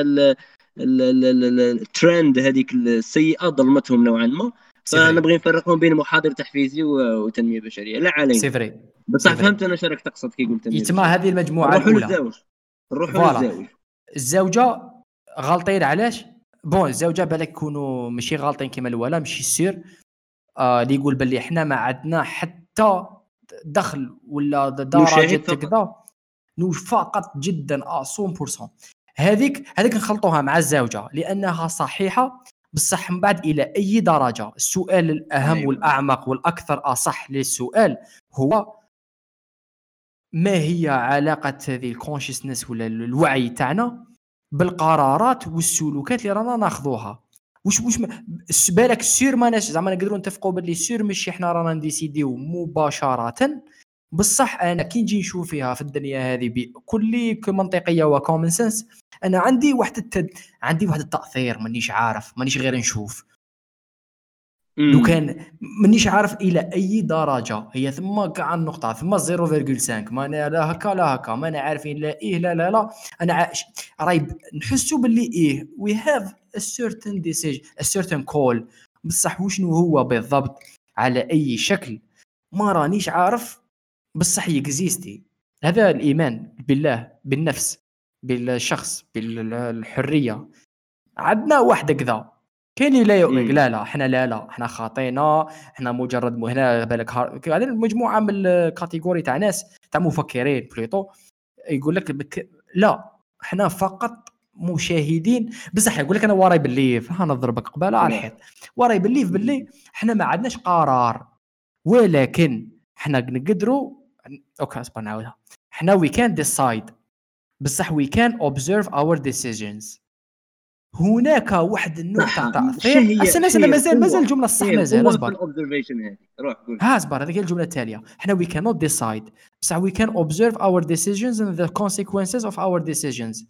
الترند هذيك السيئه ظلمتهم نوعا ما فنبغي نفرقهم بين محاضر تحفيزي وتنمية بشرية. لا علينا. c'est vrai بصح فهمت أنا شارك تقصد كي قلت يتما هذه المجموعة نروحوا للزوج. نروحوا للزوج. الزوجة غالطين علاش؟ bon الزوجة بالك يكونوا ماشي غالطين كيما الاولى ماشي sûr. آه اللي يقول باللي إحنا ما عندنا حتى دخل ولا درجه كذا فقط. جدا 100% هذيك هذيك نخلطوها مع الزوجة لأنها صحيحة بصح من بعد إلى أي درجة السؤال الأهم أيوة. والأعمق والأكثر أصح للسؤال هو ما هي علاقة هذه ال consciousness ولا الوعي تاعنا بالقرارات والسلوكات اللي رانا ناخذوها واش واش بالك سير ما زعما نقدروا نتفقوا باللي سير ماشي حنا رانا نديسيديو مباشرة بصح أنا كي نجي نشوف فيها في الدنيا هذه بكل منطقية و common sense أنا عندي واحد التد... عندي واحد التأثير مانيش عارف مانيش غير نشوف. لو كان مانيش عارف إلى أي درجة هي ثم كاع النقطه ثم 0.5 ما أنا لا هكا لا هكا ما أنا عارفين لا إيه لا لا لا أنا عايش. راي نحسوا باللي إيه we have a certain decision a certain call. بصح وشنو هو بالضبط؟ على أي شكل. ما رانيش عارف بصح يكزيستي. هذا الإيمان بالله بالنفس بالشخص بالحرية. عندنا واحد كذا. كاين اللي لا يؤمن مم. لا لا إحنا لا لا إحنا خاطينا إحنا مجرد هنا بالك هذه مجموعة من ال catégorie تاع ناس تاع مفكرين بليطو يقول لك بك لا إحنا فقط مشاهدين. بصح يقول لك أنا و I believe ها نضربك قبالة على الحيط. و I believe باللي إحنا ما عندناش قرار. ولكن إحنا نقدروا okay أصبر نعاودها إحنا وي كان ديسايد بصح we can observe our decisions هناك واحد النوع تاع تاثير استنى استنى مازال مازال الجملة الصح مازال أصبر. روح قول. ها أصبر هذيك الجملة التالية. إحنا we cannot decide. بصح we can observe our decisions and the consequences of our decisions.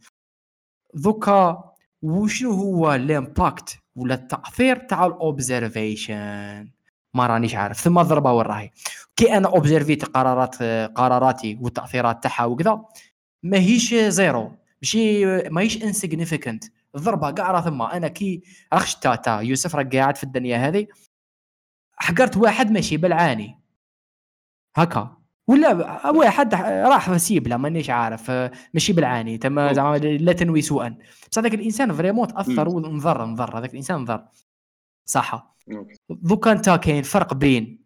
donc وشنو هو ال impact ولا التأثير تاع ال observation ما رانيش عارف. ثم ضربه وين راهي؟ كي أنا observit قرارات قراراتي والتأثيرات تاعها وكذا ماهيش zéro. ماشي ماهيش insignificant الضربه كاع راه ثم. أنا كي راك شتا تا يوسف راك قاعد في الدنيا هذه حقرت واحد ماشي بالعاني. هكا. ولا واحد راح سيبله مانيش عارف. ماشي بالعاني. تما. زعما لا تنوي سوءا. بصح هذاك الإنسان vraiment تأثر. ونضر نضر هذاك الإنسان نضر صح okay. donc انت كاين فرق بين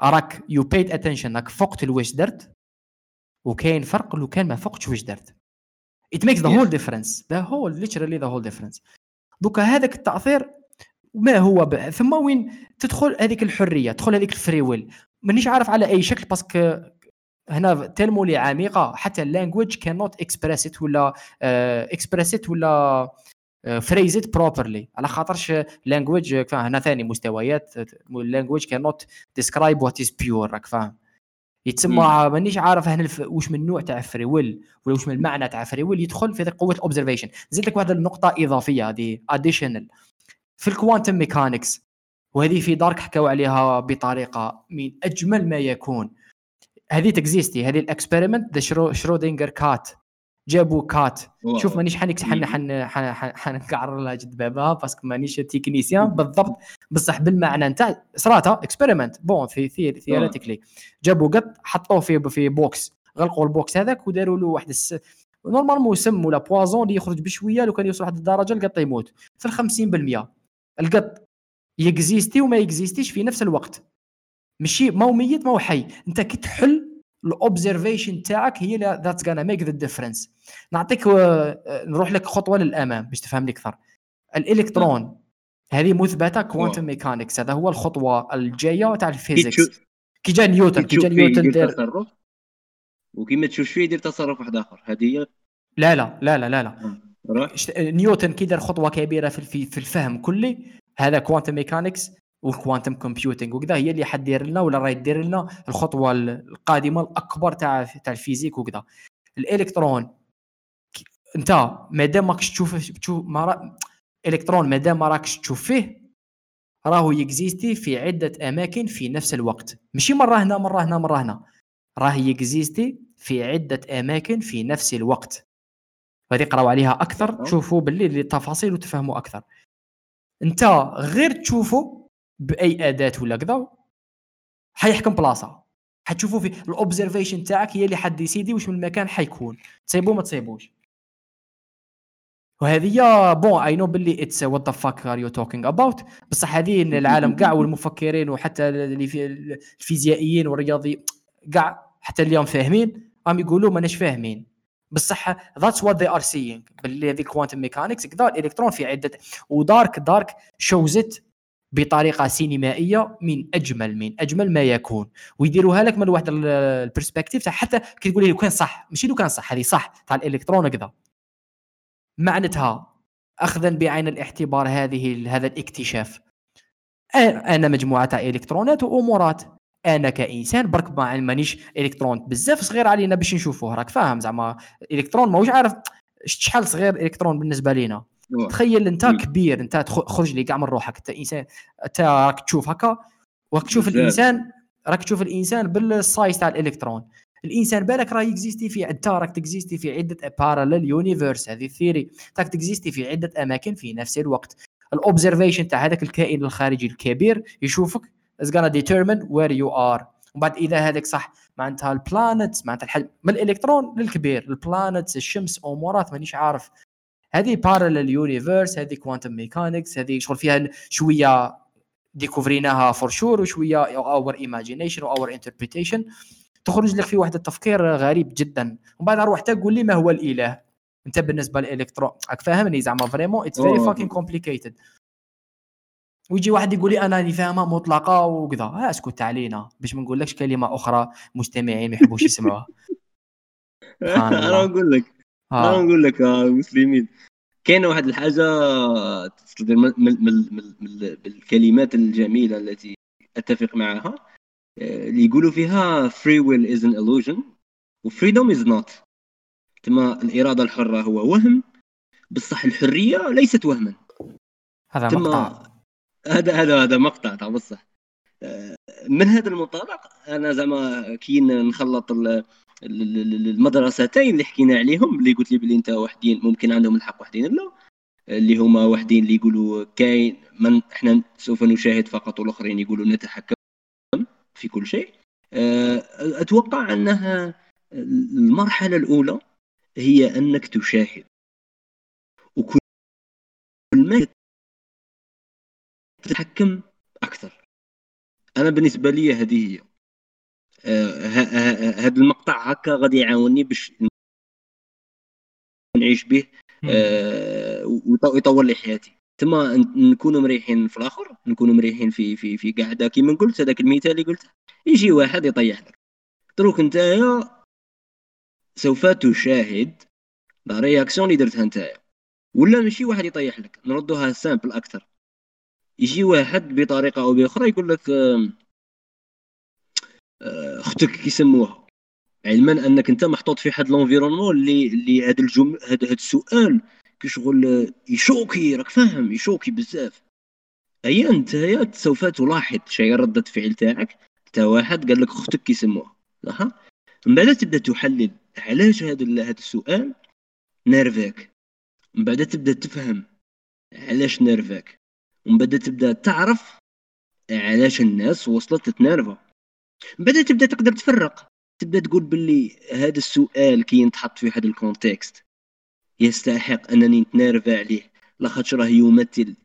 راك you paid attention راك فقت واش درت وكاين فرق لو كان ما فقتش واش درت. It makes the Yes. whole difference. The whole literally the whole difference. donc هذاك التأثير ما هو ب... ثم وين تدخل هذيك الحرية تدخل هذيك ال free will مانيش عارف على أي شكل parce que هنا تلمو لي عميقة حتى اللانجويج كانوت اكسبريس ات ولا express it ولا phrase it properly على خاطرش language هنا ثاني مستويات اللانجويج كانوت ديسكرايب وات از بيور راك فاهم. يتسمى مانيش عارف هنا الف... وش من نوع تاع free will ولا وش من المعنى تاع free will يدخل في قوة ال observation زيد لك واحد النقطة إضافية هذه additional في ال quantum mechanics وهذه في Dark حكاو عليها بطريقة من أجمل ما يكون. هذه تكزيستي هذه ال experiment the Schrö- Schrödinger cat جابوا cat. شوف مانيش حنك حن حن حن حن- حنكعر لها جد بابها parce que مانيش technicien. بالضبط. بصح بالمعنى نتاع صراتا experiment bon في theoretically جابوا قط حطوه في في box غلقوا ال box هذاك وداروا له واحد الس... normalement سم ولا poison اللي يخرج بشوية لو كان يوصل واحد الدرجة القط يموت. في ال 50% القط يكزيستي وما يكزيستيش في نفس الوقت. ماشي ما هو ميت ما هو حي. انت كي تحل ال observation تاعك هي that's gonna make the difference نعطيك آه، نروح لك خطوة للأمام باش تفهمني أكثر. الإلكترون هذه مثبتة quantum mechanics هذا هو الخطوة الجاية تاع ال physics. كي جا نيوتن كي جا نيوتن دار تصرف؟ وكيما تشوف فيه يدير تصرف واحد آخر. هذه هي؟ لا لا لا لا لا, لا. اشت- نيوتن كي دار خطوة كبيرة في في الفهم كلي هذا quantum mechanics وال quantum computing وكذا هي اللي حدير لنا ولا راهي دير لنا الخطوة ال- القادمة الأكبر تاع تاع ال physique وكذا. الإلكترون أنت مادام ماكش تشوف تشوف ما را... الكترون مادام ما راكش تشوف فيه راهو يكزيستي في عدة أماكن في نفس الوقت. ماشي مرة هنا مرة هنا مرة هنا. راه يكزيستي في عدة أماكن في نفس الوقت. غادي يقراو عليها أكثر. تشوفوا باللي التفاصيل وتفهموا أكثر. أنت غير تشوفوا بأي أداة ولا كذا حيحكم بلاصة. حتشوفوا في ال observation تاعك هي اللي حديسيدي واش من المكان حيكون. تصيبوا ما تصيبوش. وهذه bon I know باللي it's what the fuck are you talking about بصح هذه العالم كاع والمفكرين وحتى الفيزيائيين والرياضي كاع حتى اليوم فاهمين راهم يقولوا ماناش فاهمين. بصح that's what they are saying باللي هذه quantum mechanics كذا الإلكترون في عدة و Dark Dark showed it بطريقة سينمائية من أجمل من أجمل ما يكون. ويديروها لك من واحد ال perspective تاع حتى كي تقول لي لو كان صح ماشي لو كان صح هذه صح تاع الإلكترون كذا معناتها اخذا بعين الاعتبار هذه هذا الاكتشاف. أنا مجموعة تاع إلكترونات وأتومات. أنا كإنسان برك ما مانيش الكترون بزاف صغير علينا باش نشوفوه راك فاهم؟ زعما إلكترون ماهوش عارف شحال صغير إلكترون بالنسبة لينا. تخيل أنت كبير أنت خرج لي كاع من روحك. أنت إنسان أنت راك تشوف هكا راك تشوف الإنسان راك تشوف الإنسان بال size تاع الإلكترون. الإنسان بالك راه يكزيستي في أنت راك تكزيستي في عدة parallel universe هذه ال theory راك تكزيستي في عدة أماكن في نفس الوقت. ال observation تاع هذاك الكائن الخارجي الكبير يشوفك is gonna determine where you are. وبعد إذا هذاك صح معناتها ال planets معناتها الحجم من الإلكترون للكبير. ال planets الشمس أمورات مانيش عارف. هذه parallel universe هذه quantum mechanics هذه شغل فيها شوية ديكوفريناها for sure وشوية our imagination our interpretation تخرج لك في واحد التفكير غريب جدا. ومن بعد روح تقول لي ما هو الإله؟ أنت بالنسبة للالكترون راك فاهمني زعما؟ vraiment it's very fucking complicated ويجي واحد يقول لي أنا راني فاهمها مطلقة وكذا. ها اسكت علينا. باش ما نقولكش كلمة أخرى مستمعين ما يحبوش يسمعوها. أنا نقول لك. أنا نقول لك مسلمين. كاينة واحد الحاجة بالكلمات الجميلة التي أتفق معها اللي يقولوا فيها free will is an illusion و freedom is not. تما الإرادة الحرة هو وهم بصح الحرية ليست وهما. هذا مقطع. هذا هذا هذا مقطع تاع بصح من هذا المنطلق أنا زعما كي نخلط المدرستين اللي حكينا عليهم اللي قلت لي بلي انت وحدين ممكن عندهم الحق وحدين. لا اللي هما وحدين اللي يقولوا كاين من إحنا سوف نشاهد فقط والآخرين يقولوا نتحكم في كل شيء. آه، أتوقع أنها المرحلة الأولى هي أنك تشاهد. وكل ما تتحكم أكثر. أنا بالنسبة لي هذه هي. هذا المقطع هكا غادي يعاونني باش نعيش به آه، ويطور لي حياتي. تما نكونوا مريحين في الآخر نكونوا مريحين في في في قاعدة كيما قلت هذاك المثال اللي قلته. يجي واحد يطيح لك. دروك نتايا سوف تشاهد la réaction اللي درتها نتايا. ولا ماشي واحد يطيح لك نردوها simple أكثر. يجي واحد بطريقة أو بأخرى يقول لك آه، أختك كيسموها. علما انك انت محطوط في حد l'environnement اللي اللي هذا الجم هذا هذا السؤال كشغل يشوكي راك فاهم يشوكي بزاف. اي انت سوف تلاحظ شيء ردة فعل تاعك. تا واحد قال لك أختك كيسموها. صح من بعد تبدأ تحلل علاش هذا هذا السؤال نرفاك من بعد تبدأ تفهم علاش نرفاك ومن بعد تبدأ تعرف علاش الناس وصلت تتنرفا من بعد تبدا تقدر تفرق. تبدا تقول باللي هذا السؤال كي ينتحط في هذا ال context يستحق أنني نتنرفى عليه. لاخاطش راه يمثل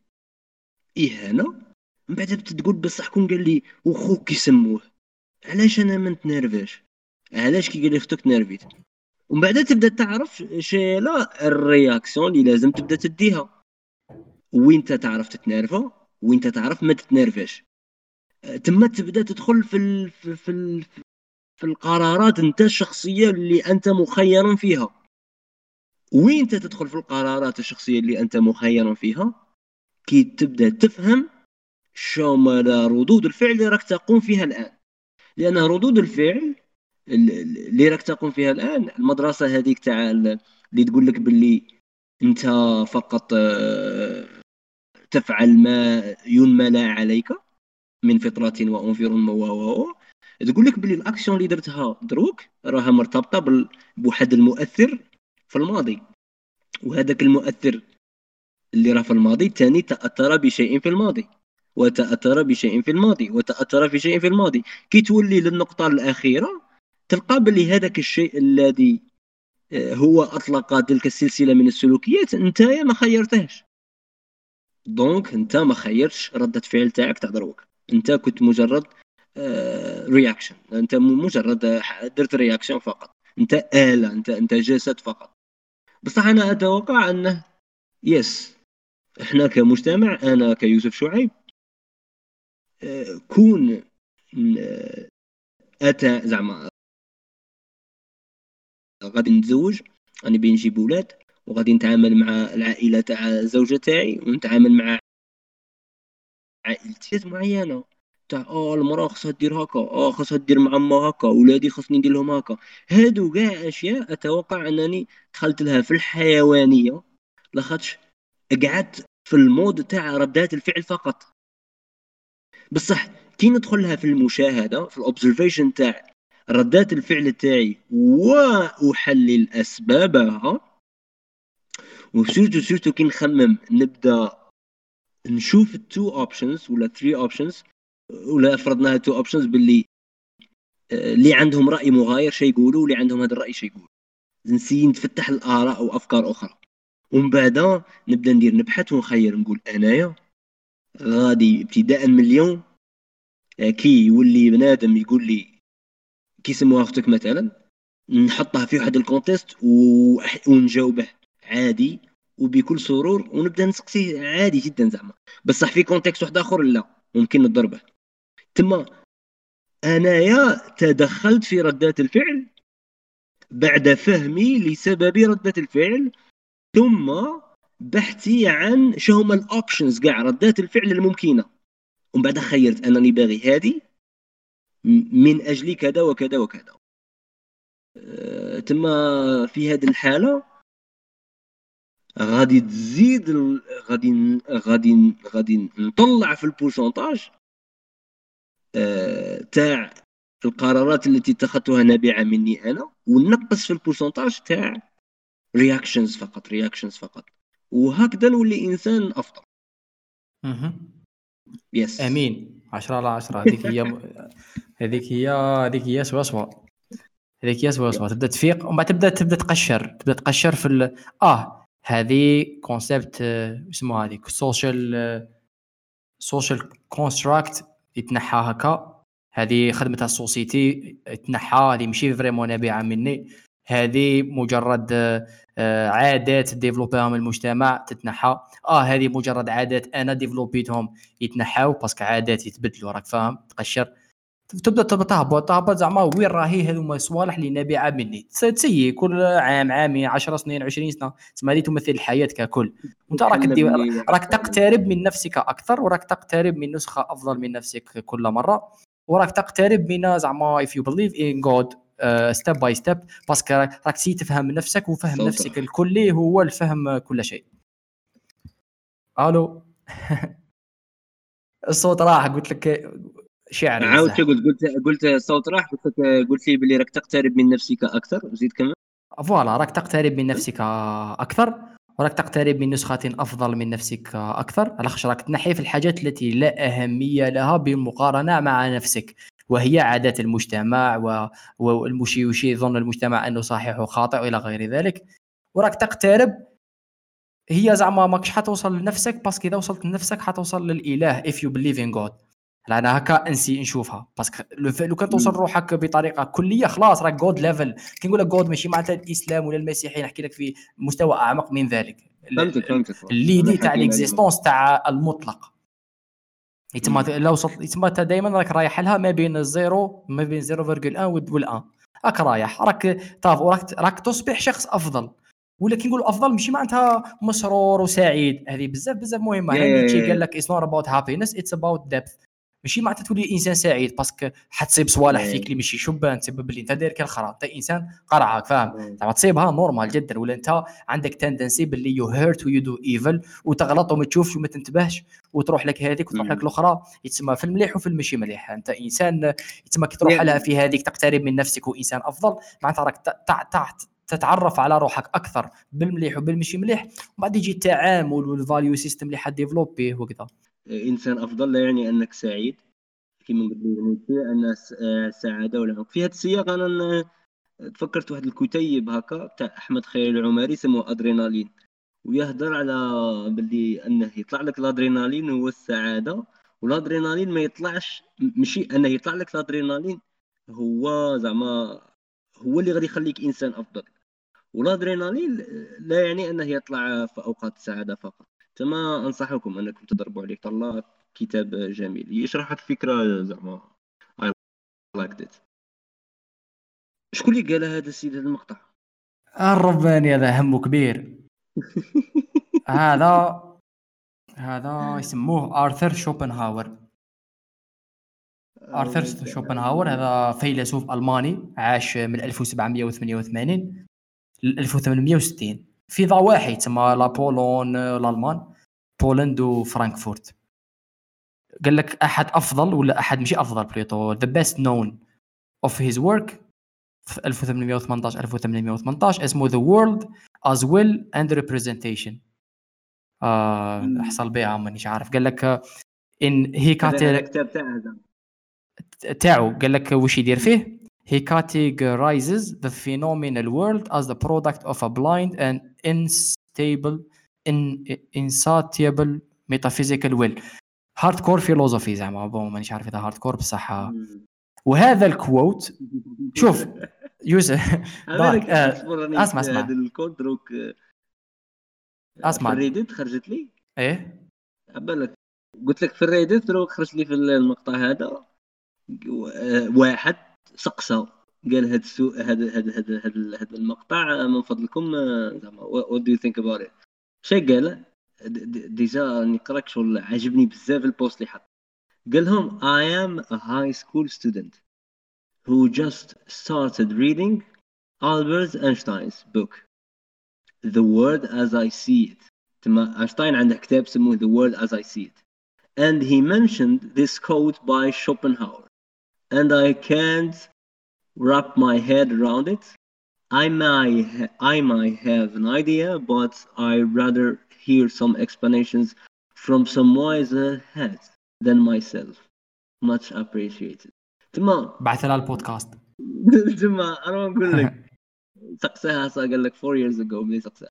إهانة. من بعد تقول بصح كون قال لي وخوك يسموه علاش أنا ما نتنرفاش علاش كي قال لي أختك تنرفيت ومن بعد تبدا تعرف la réaction اللي لازم تبدا تديها. وين تعرف تتنرفى وين تعرف ما تتنرفاش تما تبدأ تدخل في ال في ال في القرارات انت الشخصية اللي انت مخير فيها. وين انت تدخل في القرارات الشخصية اللي انت مخير فيها؟ كي تبدأ تفهم شمل ردود الفعل اللي راك تقوم فيها الآن. لأن ردود الفعل اللي راك تقوم فيها الآن المدرسة هذيك تاع اللي تقول لك باللي انت فقط آه، تفعل ما ينمى عليك. من فطرة و environnement و تقول لك بلي l'action اللي درتها دروك راها مرتبطة بواحد المؤثر في الماضي. وهذاك المؤثر اللي راه في الماضي ثاني تأثر بشيء في الماضي. وتأثر بشيء في الماضي وتأثر في شيء في الماضي. كي تولي للنقطة الأخيرة تلقى بلي هذاك الشيء الذي آه، هو أطلق تلك السلسلة من السلوكيات انت ما خيرتهش. donc انت ما خيرتش ردة فعل تاعك تاع دروك. انت كنت مجرد reaction آه، انت مجرد درت reaction فقط. انت آلة انت انت جسد فقط. بصح أنا أتوقع انه yes إحنا كمجتمع أنا كيوسف شعيب آه، كون آه، أتى زعما غادي نتزوج راني بين نجيب ولاد وغادي نتعامل مع العائلة تاع الزوجه تاعي ونتعامل مع عائلتيات معينة. تاع آه المرأة خاصها دير هكا آه خاصها دير مع ما هكا ولادي خاصني ندير لهم هكا. هادو كاع أشياء أتوقع أنني دخلت لها في الحيوانية لاخاطش قعدت في ال mode تاع ردات الفعل فقط. بصح كي ندخل لها في المشاهدة في ال observation تاع ردات الفعل تاعي وأحلل أسبابها و surtout surtout كي نخمم نبدأ نشوف ال two options ولا three options ولا فرضناها two options باللي آه، اللي عندهم رأي مغاير شي يقولوا واللي عندهم هذا الرأي شي يقولوا. نسي نتفتح الآراء وافكار أخرى. ومن بعد نبدأ ندير نبحث ونخير نقول أنايا غادي ابتداء من اليوم آه، كي يولي بنادم يقول لي كي سموها أختك مثلا نحطها في واحد ال context ونجاوبه عادي. وبكل سرور ونبدأ نسقسيه عادي جدا زعما. بصح في context واحد آخر لا ممكن نضربه. تما أنايا تدخلت في ردات الفعل بعد فهمي لسبب ردة الفعل ثم بحثي عن شو هما ال options كاع ردات الفعل الممكنة. ومن بعد خيرت أنني باغي هذه من أجل كذا وكذا وكذا. أه تما في هذه الحالة غادي تزيد غادي غادي غادي نطلع في ال pourcentage أه تاع القرارات التي اتخذتها نابعة مني أنا ونقص في ال pourcentage تاع reactions فقط reactions فقط. وهكذا نولي إنسان أفضل. yes آمين. 10 على 10 هذيك هي هذيك هي هذيك هي سوا سوا. هذيك هي سوا سوا. تبدا تفيق ومن بعد تبدا تبدا تقشر. تبدا تقشر في ال... آه. هذه concept اسمه هذيك social social construct يتنحى هكا. هذه خدمتها ال société تنحى هذه ماشي vraiment نابعة مني. هذه مجرد آه، عادات ديفلوبيها من المجتمع تتنحى. آه هذه مجرد عادات أنا ديفلوبيتهم يتنحاو parce que عادات يتبدلوا راك فاهم؟ تقشر. تبدأ تهبط تهبط زعما وين راهي هذوما صوالح اللي نابعه مني تسيي كل عام عامين 10 سنين 20 سنة. تسمى هذه تمثل الحياة ككل. وانت راك راك تقترب من نفسك أكثر وراك تقترب من نسخة أفضل من نفسك كل مرة. وراك تقترب من زعما if you believe in God step by step parce que راك تسي تفهم نفسك وفهم صوتر. نفسك الكلي هو الفهم كل شيء. ألو؟ الصوت راح قلت لك شعر عاود قلت قلت قلت الصوت راح قلت قلت لي بلي راك تقترب من نفسك أكثر زيد كمل. voilà راك تقترب من نفسك أكثر وراك تقترب من نسخة أفضل من نفسك أكثر. على راك تنحي في الحاجات التي لا أهمية لها بالمقارنة مع نفسك وهي عادات المجتمع والمشي يشي يظن المجتمع أنه صحيح وخاطئ وإلى غير ذلك. وراك تقترب هي زعما ماكش حتوصل لنفسك parce que إذا وصلت لنفسك حتوصل للإله if you believe in God. أنا هكا انسي نشوفها. parce que لو كان توصل روحك بطريقة كلية خلاص راك god level كي نقول لك god ماشي معناتها الإسلام ولا المسيحيه نحكي لك في مستوى أعمق من ذلك. فهمتك فهمتك. l'idée تاع ال existence تاع المطلق. يتم لو وصلت يتم دائما راك رايح لها ما بين ال zéro ما بين 0.1 والان راك رايح. راك طاف وراك راك تصبح شخص أفضل. ولكن نقول أفضل ماشي معناتها مسرور وسعيد. هذه بزاف بزاف مهمة. يعني قال لك it's not about happiness it's about depth ماشي معناتها تولي إنسان سعيد parce que حتصيب صوالح إيه. فيك اللي ماشي شبان تسبب اللي أنت داير كالخرا انت إنسان قرعك فاهم؟ زعما تصيبها normal جدا ولا أنت عندك tendency باللي you hurt و you do evil وتغلط وما تشوفش وما تنتبهش وتروح لك هذيك وتروح لك الأخرى. يتسمى في المليح وفي المشي مليح. أنت إنسان يتسمى كي تروح لها في هذيك تقترب من نفسك وإنسان أفضل معناتها راك تتعرف على روحك أكثر بالمليح وبالمشي مليح. ومن بعد يجي التعامل وال value system اللي حت développer ه وكذا. إنسان أفضل لا يعني أنك سعيد كما قلت لي أن السعاده ولا في هذا السياق أنا تفكرت واحد الكتيب هكا تاع أحمد خير العمري اسمه أدرينالين. ويهضر على باللي أنه يطلع لك الأدرينالين هو السعادة والأدرينالين ما يطلعش ماشي أنه يطلع لك الأدرينالين هو زعما هو اللي غادي يخليك إنسان أفضل. والأدرينالين لا يعني أنه يطلع في أوقات السعاده فقط. كما أنصحكم أنكم تضربوا عليه. الله كتاب جميل. يشرح الفكرة زعما. I liked it. شكون اللي قال هذا السيد هذا المقطع؟ الرباني هذا همه كبير. هذا هذا يسموه آرثر شوبنهاور. آرثر شوبنهاور هذا فيلسوف ألماني عاش من 1788 ل 1860 في ضا واحد تسمى La Pologne الالمان Poland وفرانكفورت قال لك أحد أفضل ولا أحد مش أفضل plutôt the best known of his work في 1818 1818 اسمه The World as Will and Representation حصل بها مانيش عارف. قال لك إن هي الكتاب تاعه. تاعو. قال لك وش يدير فيه؟ He categorizes the phenomenal world as the product of a blind and unstable in, insatiable metaphysical will. hardcore philosophy زعما bon مانيش عارف إذا hardcore بصح وهذا ال quote شوف يوسف دارك آه أسمع أسمع. هذا ال quote دروك أسمع. في ال Reddit خرجت لي؟ إيه؟ بالك قلت لك في ال Reddit دروك خرجت لي في المقطع هذا. واحد. سقسى قال هذا السوء هذا هذا هذا هذا المقطع من فضلكم زعما what do you think about it شي قال ديجا نقراك شغل عجبني بزاف البوست اللي حط قال لهم I am a high school student who just started reading Albert Einstein's book The World as I See It تما اينشتاين عنده كتاب سموه The World as I See It and he mentioned this quote by Schopenhauer and I can't wrap my head around it I might, I might have an idea, but I rather hear some explanations from some wiser heads than myself. Much appreciated. تما بعث لها البودكاست تما انا نقول لك سقساها قال لك 4 years ago ملي سقساها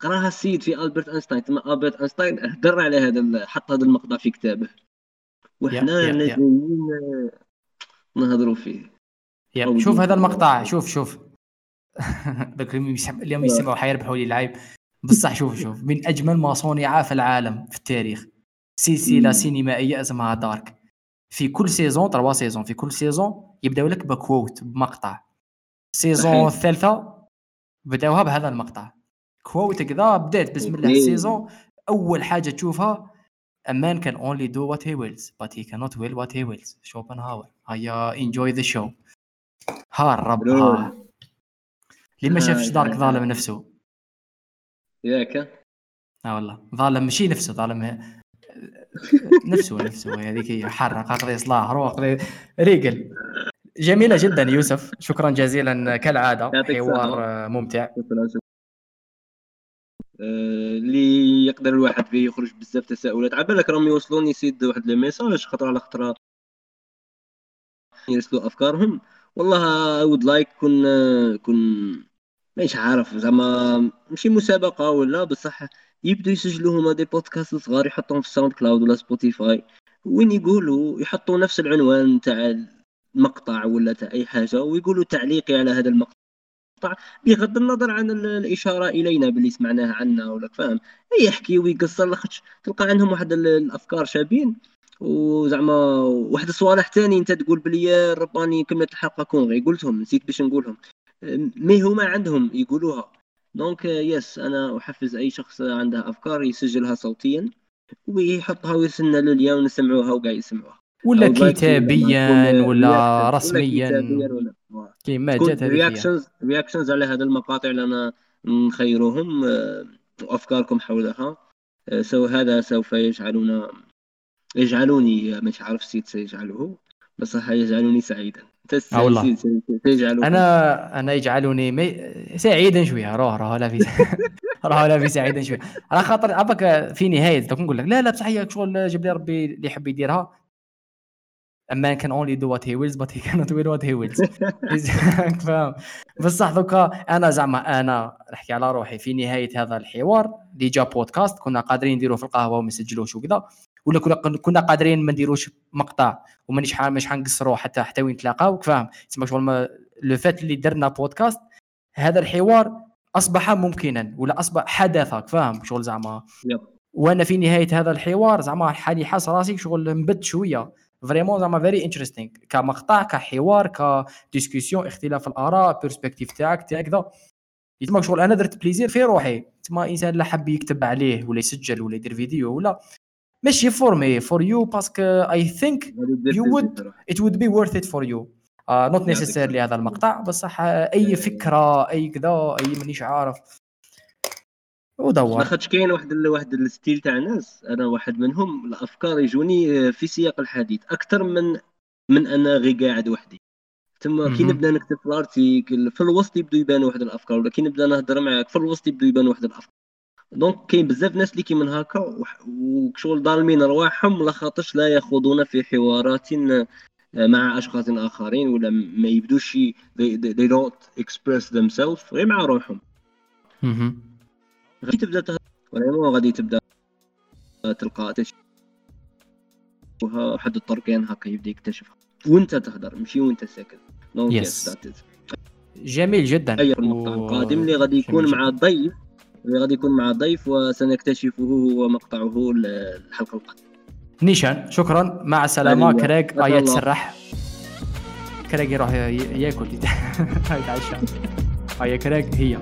قراها السيد في البرت اينشتاين تما البرت اينشتاين هدر على هذا حط هذا المقطع في كتابه وحنا نازلين نهضروا فيه. yep. شوف هذا المقطع شوف شوف. اليوم يسمعوا حيربحوا لي العيب بصح شوف شوف. من أجمل ما صنع في العالم في التاريخ. سلسله سينمائيه اسمها Dark. في كل saison trois saisons في كل saison يبداو لك ب quote بمقطع. ال saison الثالثة بدأوها بهذا المقطع. quote كذا بدأت بسم الله ال saison. أول حاجة تشوفها A man can only do what he wills, but he cannot will what he wills. Schopenhauer. I uh, enjoy the show. ها الرب ها اللي ما شافش دارك ظالم نفسه؟ ياك آه والله. ظالم ماشي نفسه ظالم نفسه نفسه هذيك هي. حرق قضي إصلاح روح ريقل جميلة جدا يوسف. شكرا جزيلا كالعادة. حوار ممتع. اللي يقدر الواحد فيه يخرج بزاف تساؤلات. على بالك راهم يوصلوني سيد واحد لي message خطره على خطره يرسلوا أفكارهم. والله would like كون كون مش عارف زعما ماشي مسابقة ولا بصح يبدو يسجلوا هما دي بودكاست صغار يحطوهم في SoundCloud ولا Spotify. وين يقولوا يحطوا نفس العنوان تاع المقطع ولا تاع أي حاجة ويقولوا تعليقي على هذا المقطع. بغض النظر عن الإشارة إلينا باللي سمعناها عنا ولا فاهم يحكي ويقصر لاخاطش تلقى عندهم واحد الأفكار شابين وزعما واحد الصوالح ثاني أنت تقول بلي رباني كملت الحلقة كون غي قلتهم نسيت باش نقولهم. mais هما عندهم يقولوها. donc yes أنا أحفز أي شخص عنده أفكار يسجلها صوتيا ويحطها ويستنى لليا ونسمعوها وقاعد يسمعوها. ولا كتابيا ولا رسميا؟ كيما جات هذه رياكشنز رياكشنز على هذه المقاطع اللي أنا نخيروهم وأفكاركم حولها. so هذا سوف يجعلنا يجعلوني مش عارف سيد سيجعله بس يجعلوني سعيدا. والله. أنا أنا يجعلوني mais... سعيدا شوية. روح روح لا في روح لا في سعيدا شوية. على خاطر عبك في نهاية نقول لك لا لا بصح هي شغل جاب لي ربي اللي يحب يديرها. A man can only do what he wills but he cannot will what he wills. فاهم؟ بصح دوكا أنا زعما أنا نحكي على روحي في نهاية هذا الحوار اللي جا بودكاست كنا قادرين نديروه في القهوة وما نسجلوش وكذا ولا كنا كنا قادرين ما نديروش مقطع ومانيش حا- مش حنقصروا حتى حتى وين نتلاقاو فاهم؟ تسمى شغل لو فات اللي درنا بودكاست هذا الحوار أصبح ممكنا ولا أصبح حدث فاهم؟ شغل زعما. وأنا في نهاية هذا الحوار زعما حالي حاس راسي شغل نبت شوية. vraiment زعما very interesting كمقطع كحوار ك discussion اختلاف الاراء perspective تاعك تاع كذا تما شغل أنا درت plaisir في روحي تما انسان لا حب يكتب عليه ولا يسجل ولا يدير فيديو ولا ماشي for me for you parce que I think it would be worth it for you. Uh, not يعطيك necessarily هذا المقطع بصح اي فكره اي كذا اي مانيش عارف ودور لاخاطش كاين واحد ال- واحد ال style تاع ناس. أنا واحد منهم الأفكار يجوني في سياق الحديث. أكثر من من أنا غير قاعد وحدي. تما كي. نبدا نكتب في ال article في الوسط يبدو يبانوا واحد الأفكار. ولا كي نبدا نهضر معاك في الوسط يبدو يبانوا واحد الأفكار. donc كاين بزاف ناس اللي كيمن هكا وشغل ظالمين رواحهم لخاطرش لا يخوضون في حوارات مع أشخاص آخرين ولا ما يبدوش they, they, they don't express themselves غير مع روحهم. غادي تبدا تهضر. vraiment غادي تبدا تلقى تكتشف واحد الطرقين هكا يبدا يكتشفها وانت تهضر ماشي وانت ساكت donc is. جميل جدا. أي المقطع القادم اللي غادي يكون مع. ضيف اللي غادي يكون مع ضيف وسنكتشفه هو مقطعه ال- الحلقة القادمة. نيشان شكرا. مع السلامة. أيوة. كراك شكراً ايا. تسرح. كراك يروح يأكل. يتعشى هيا كراك هي.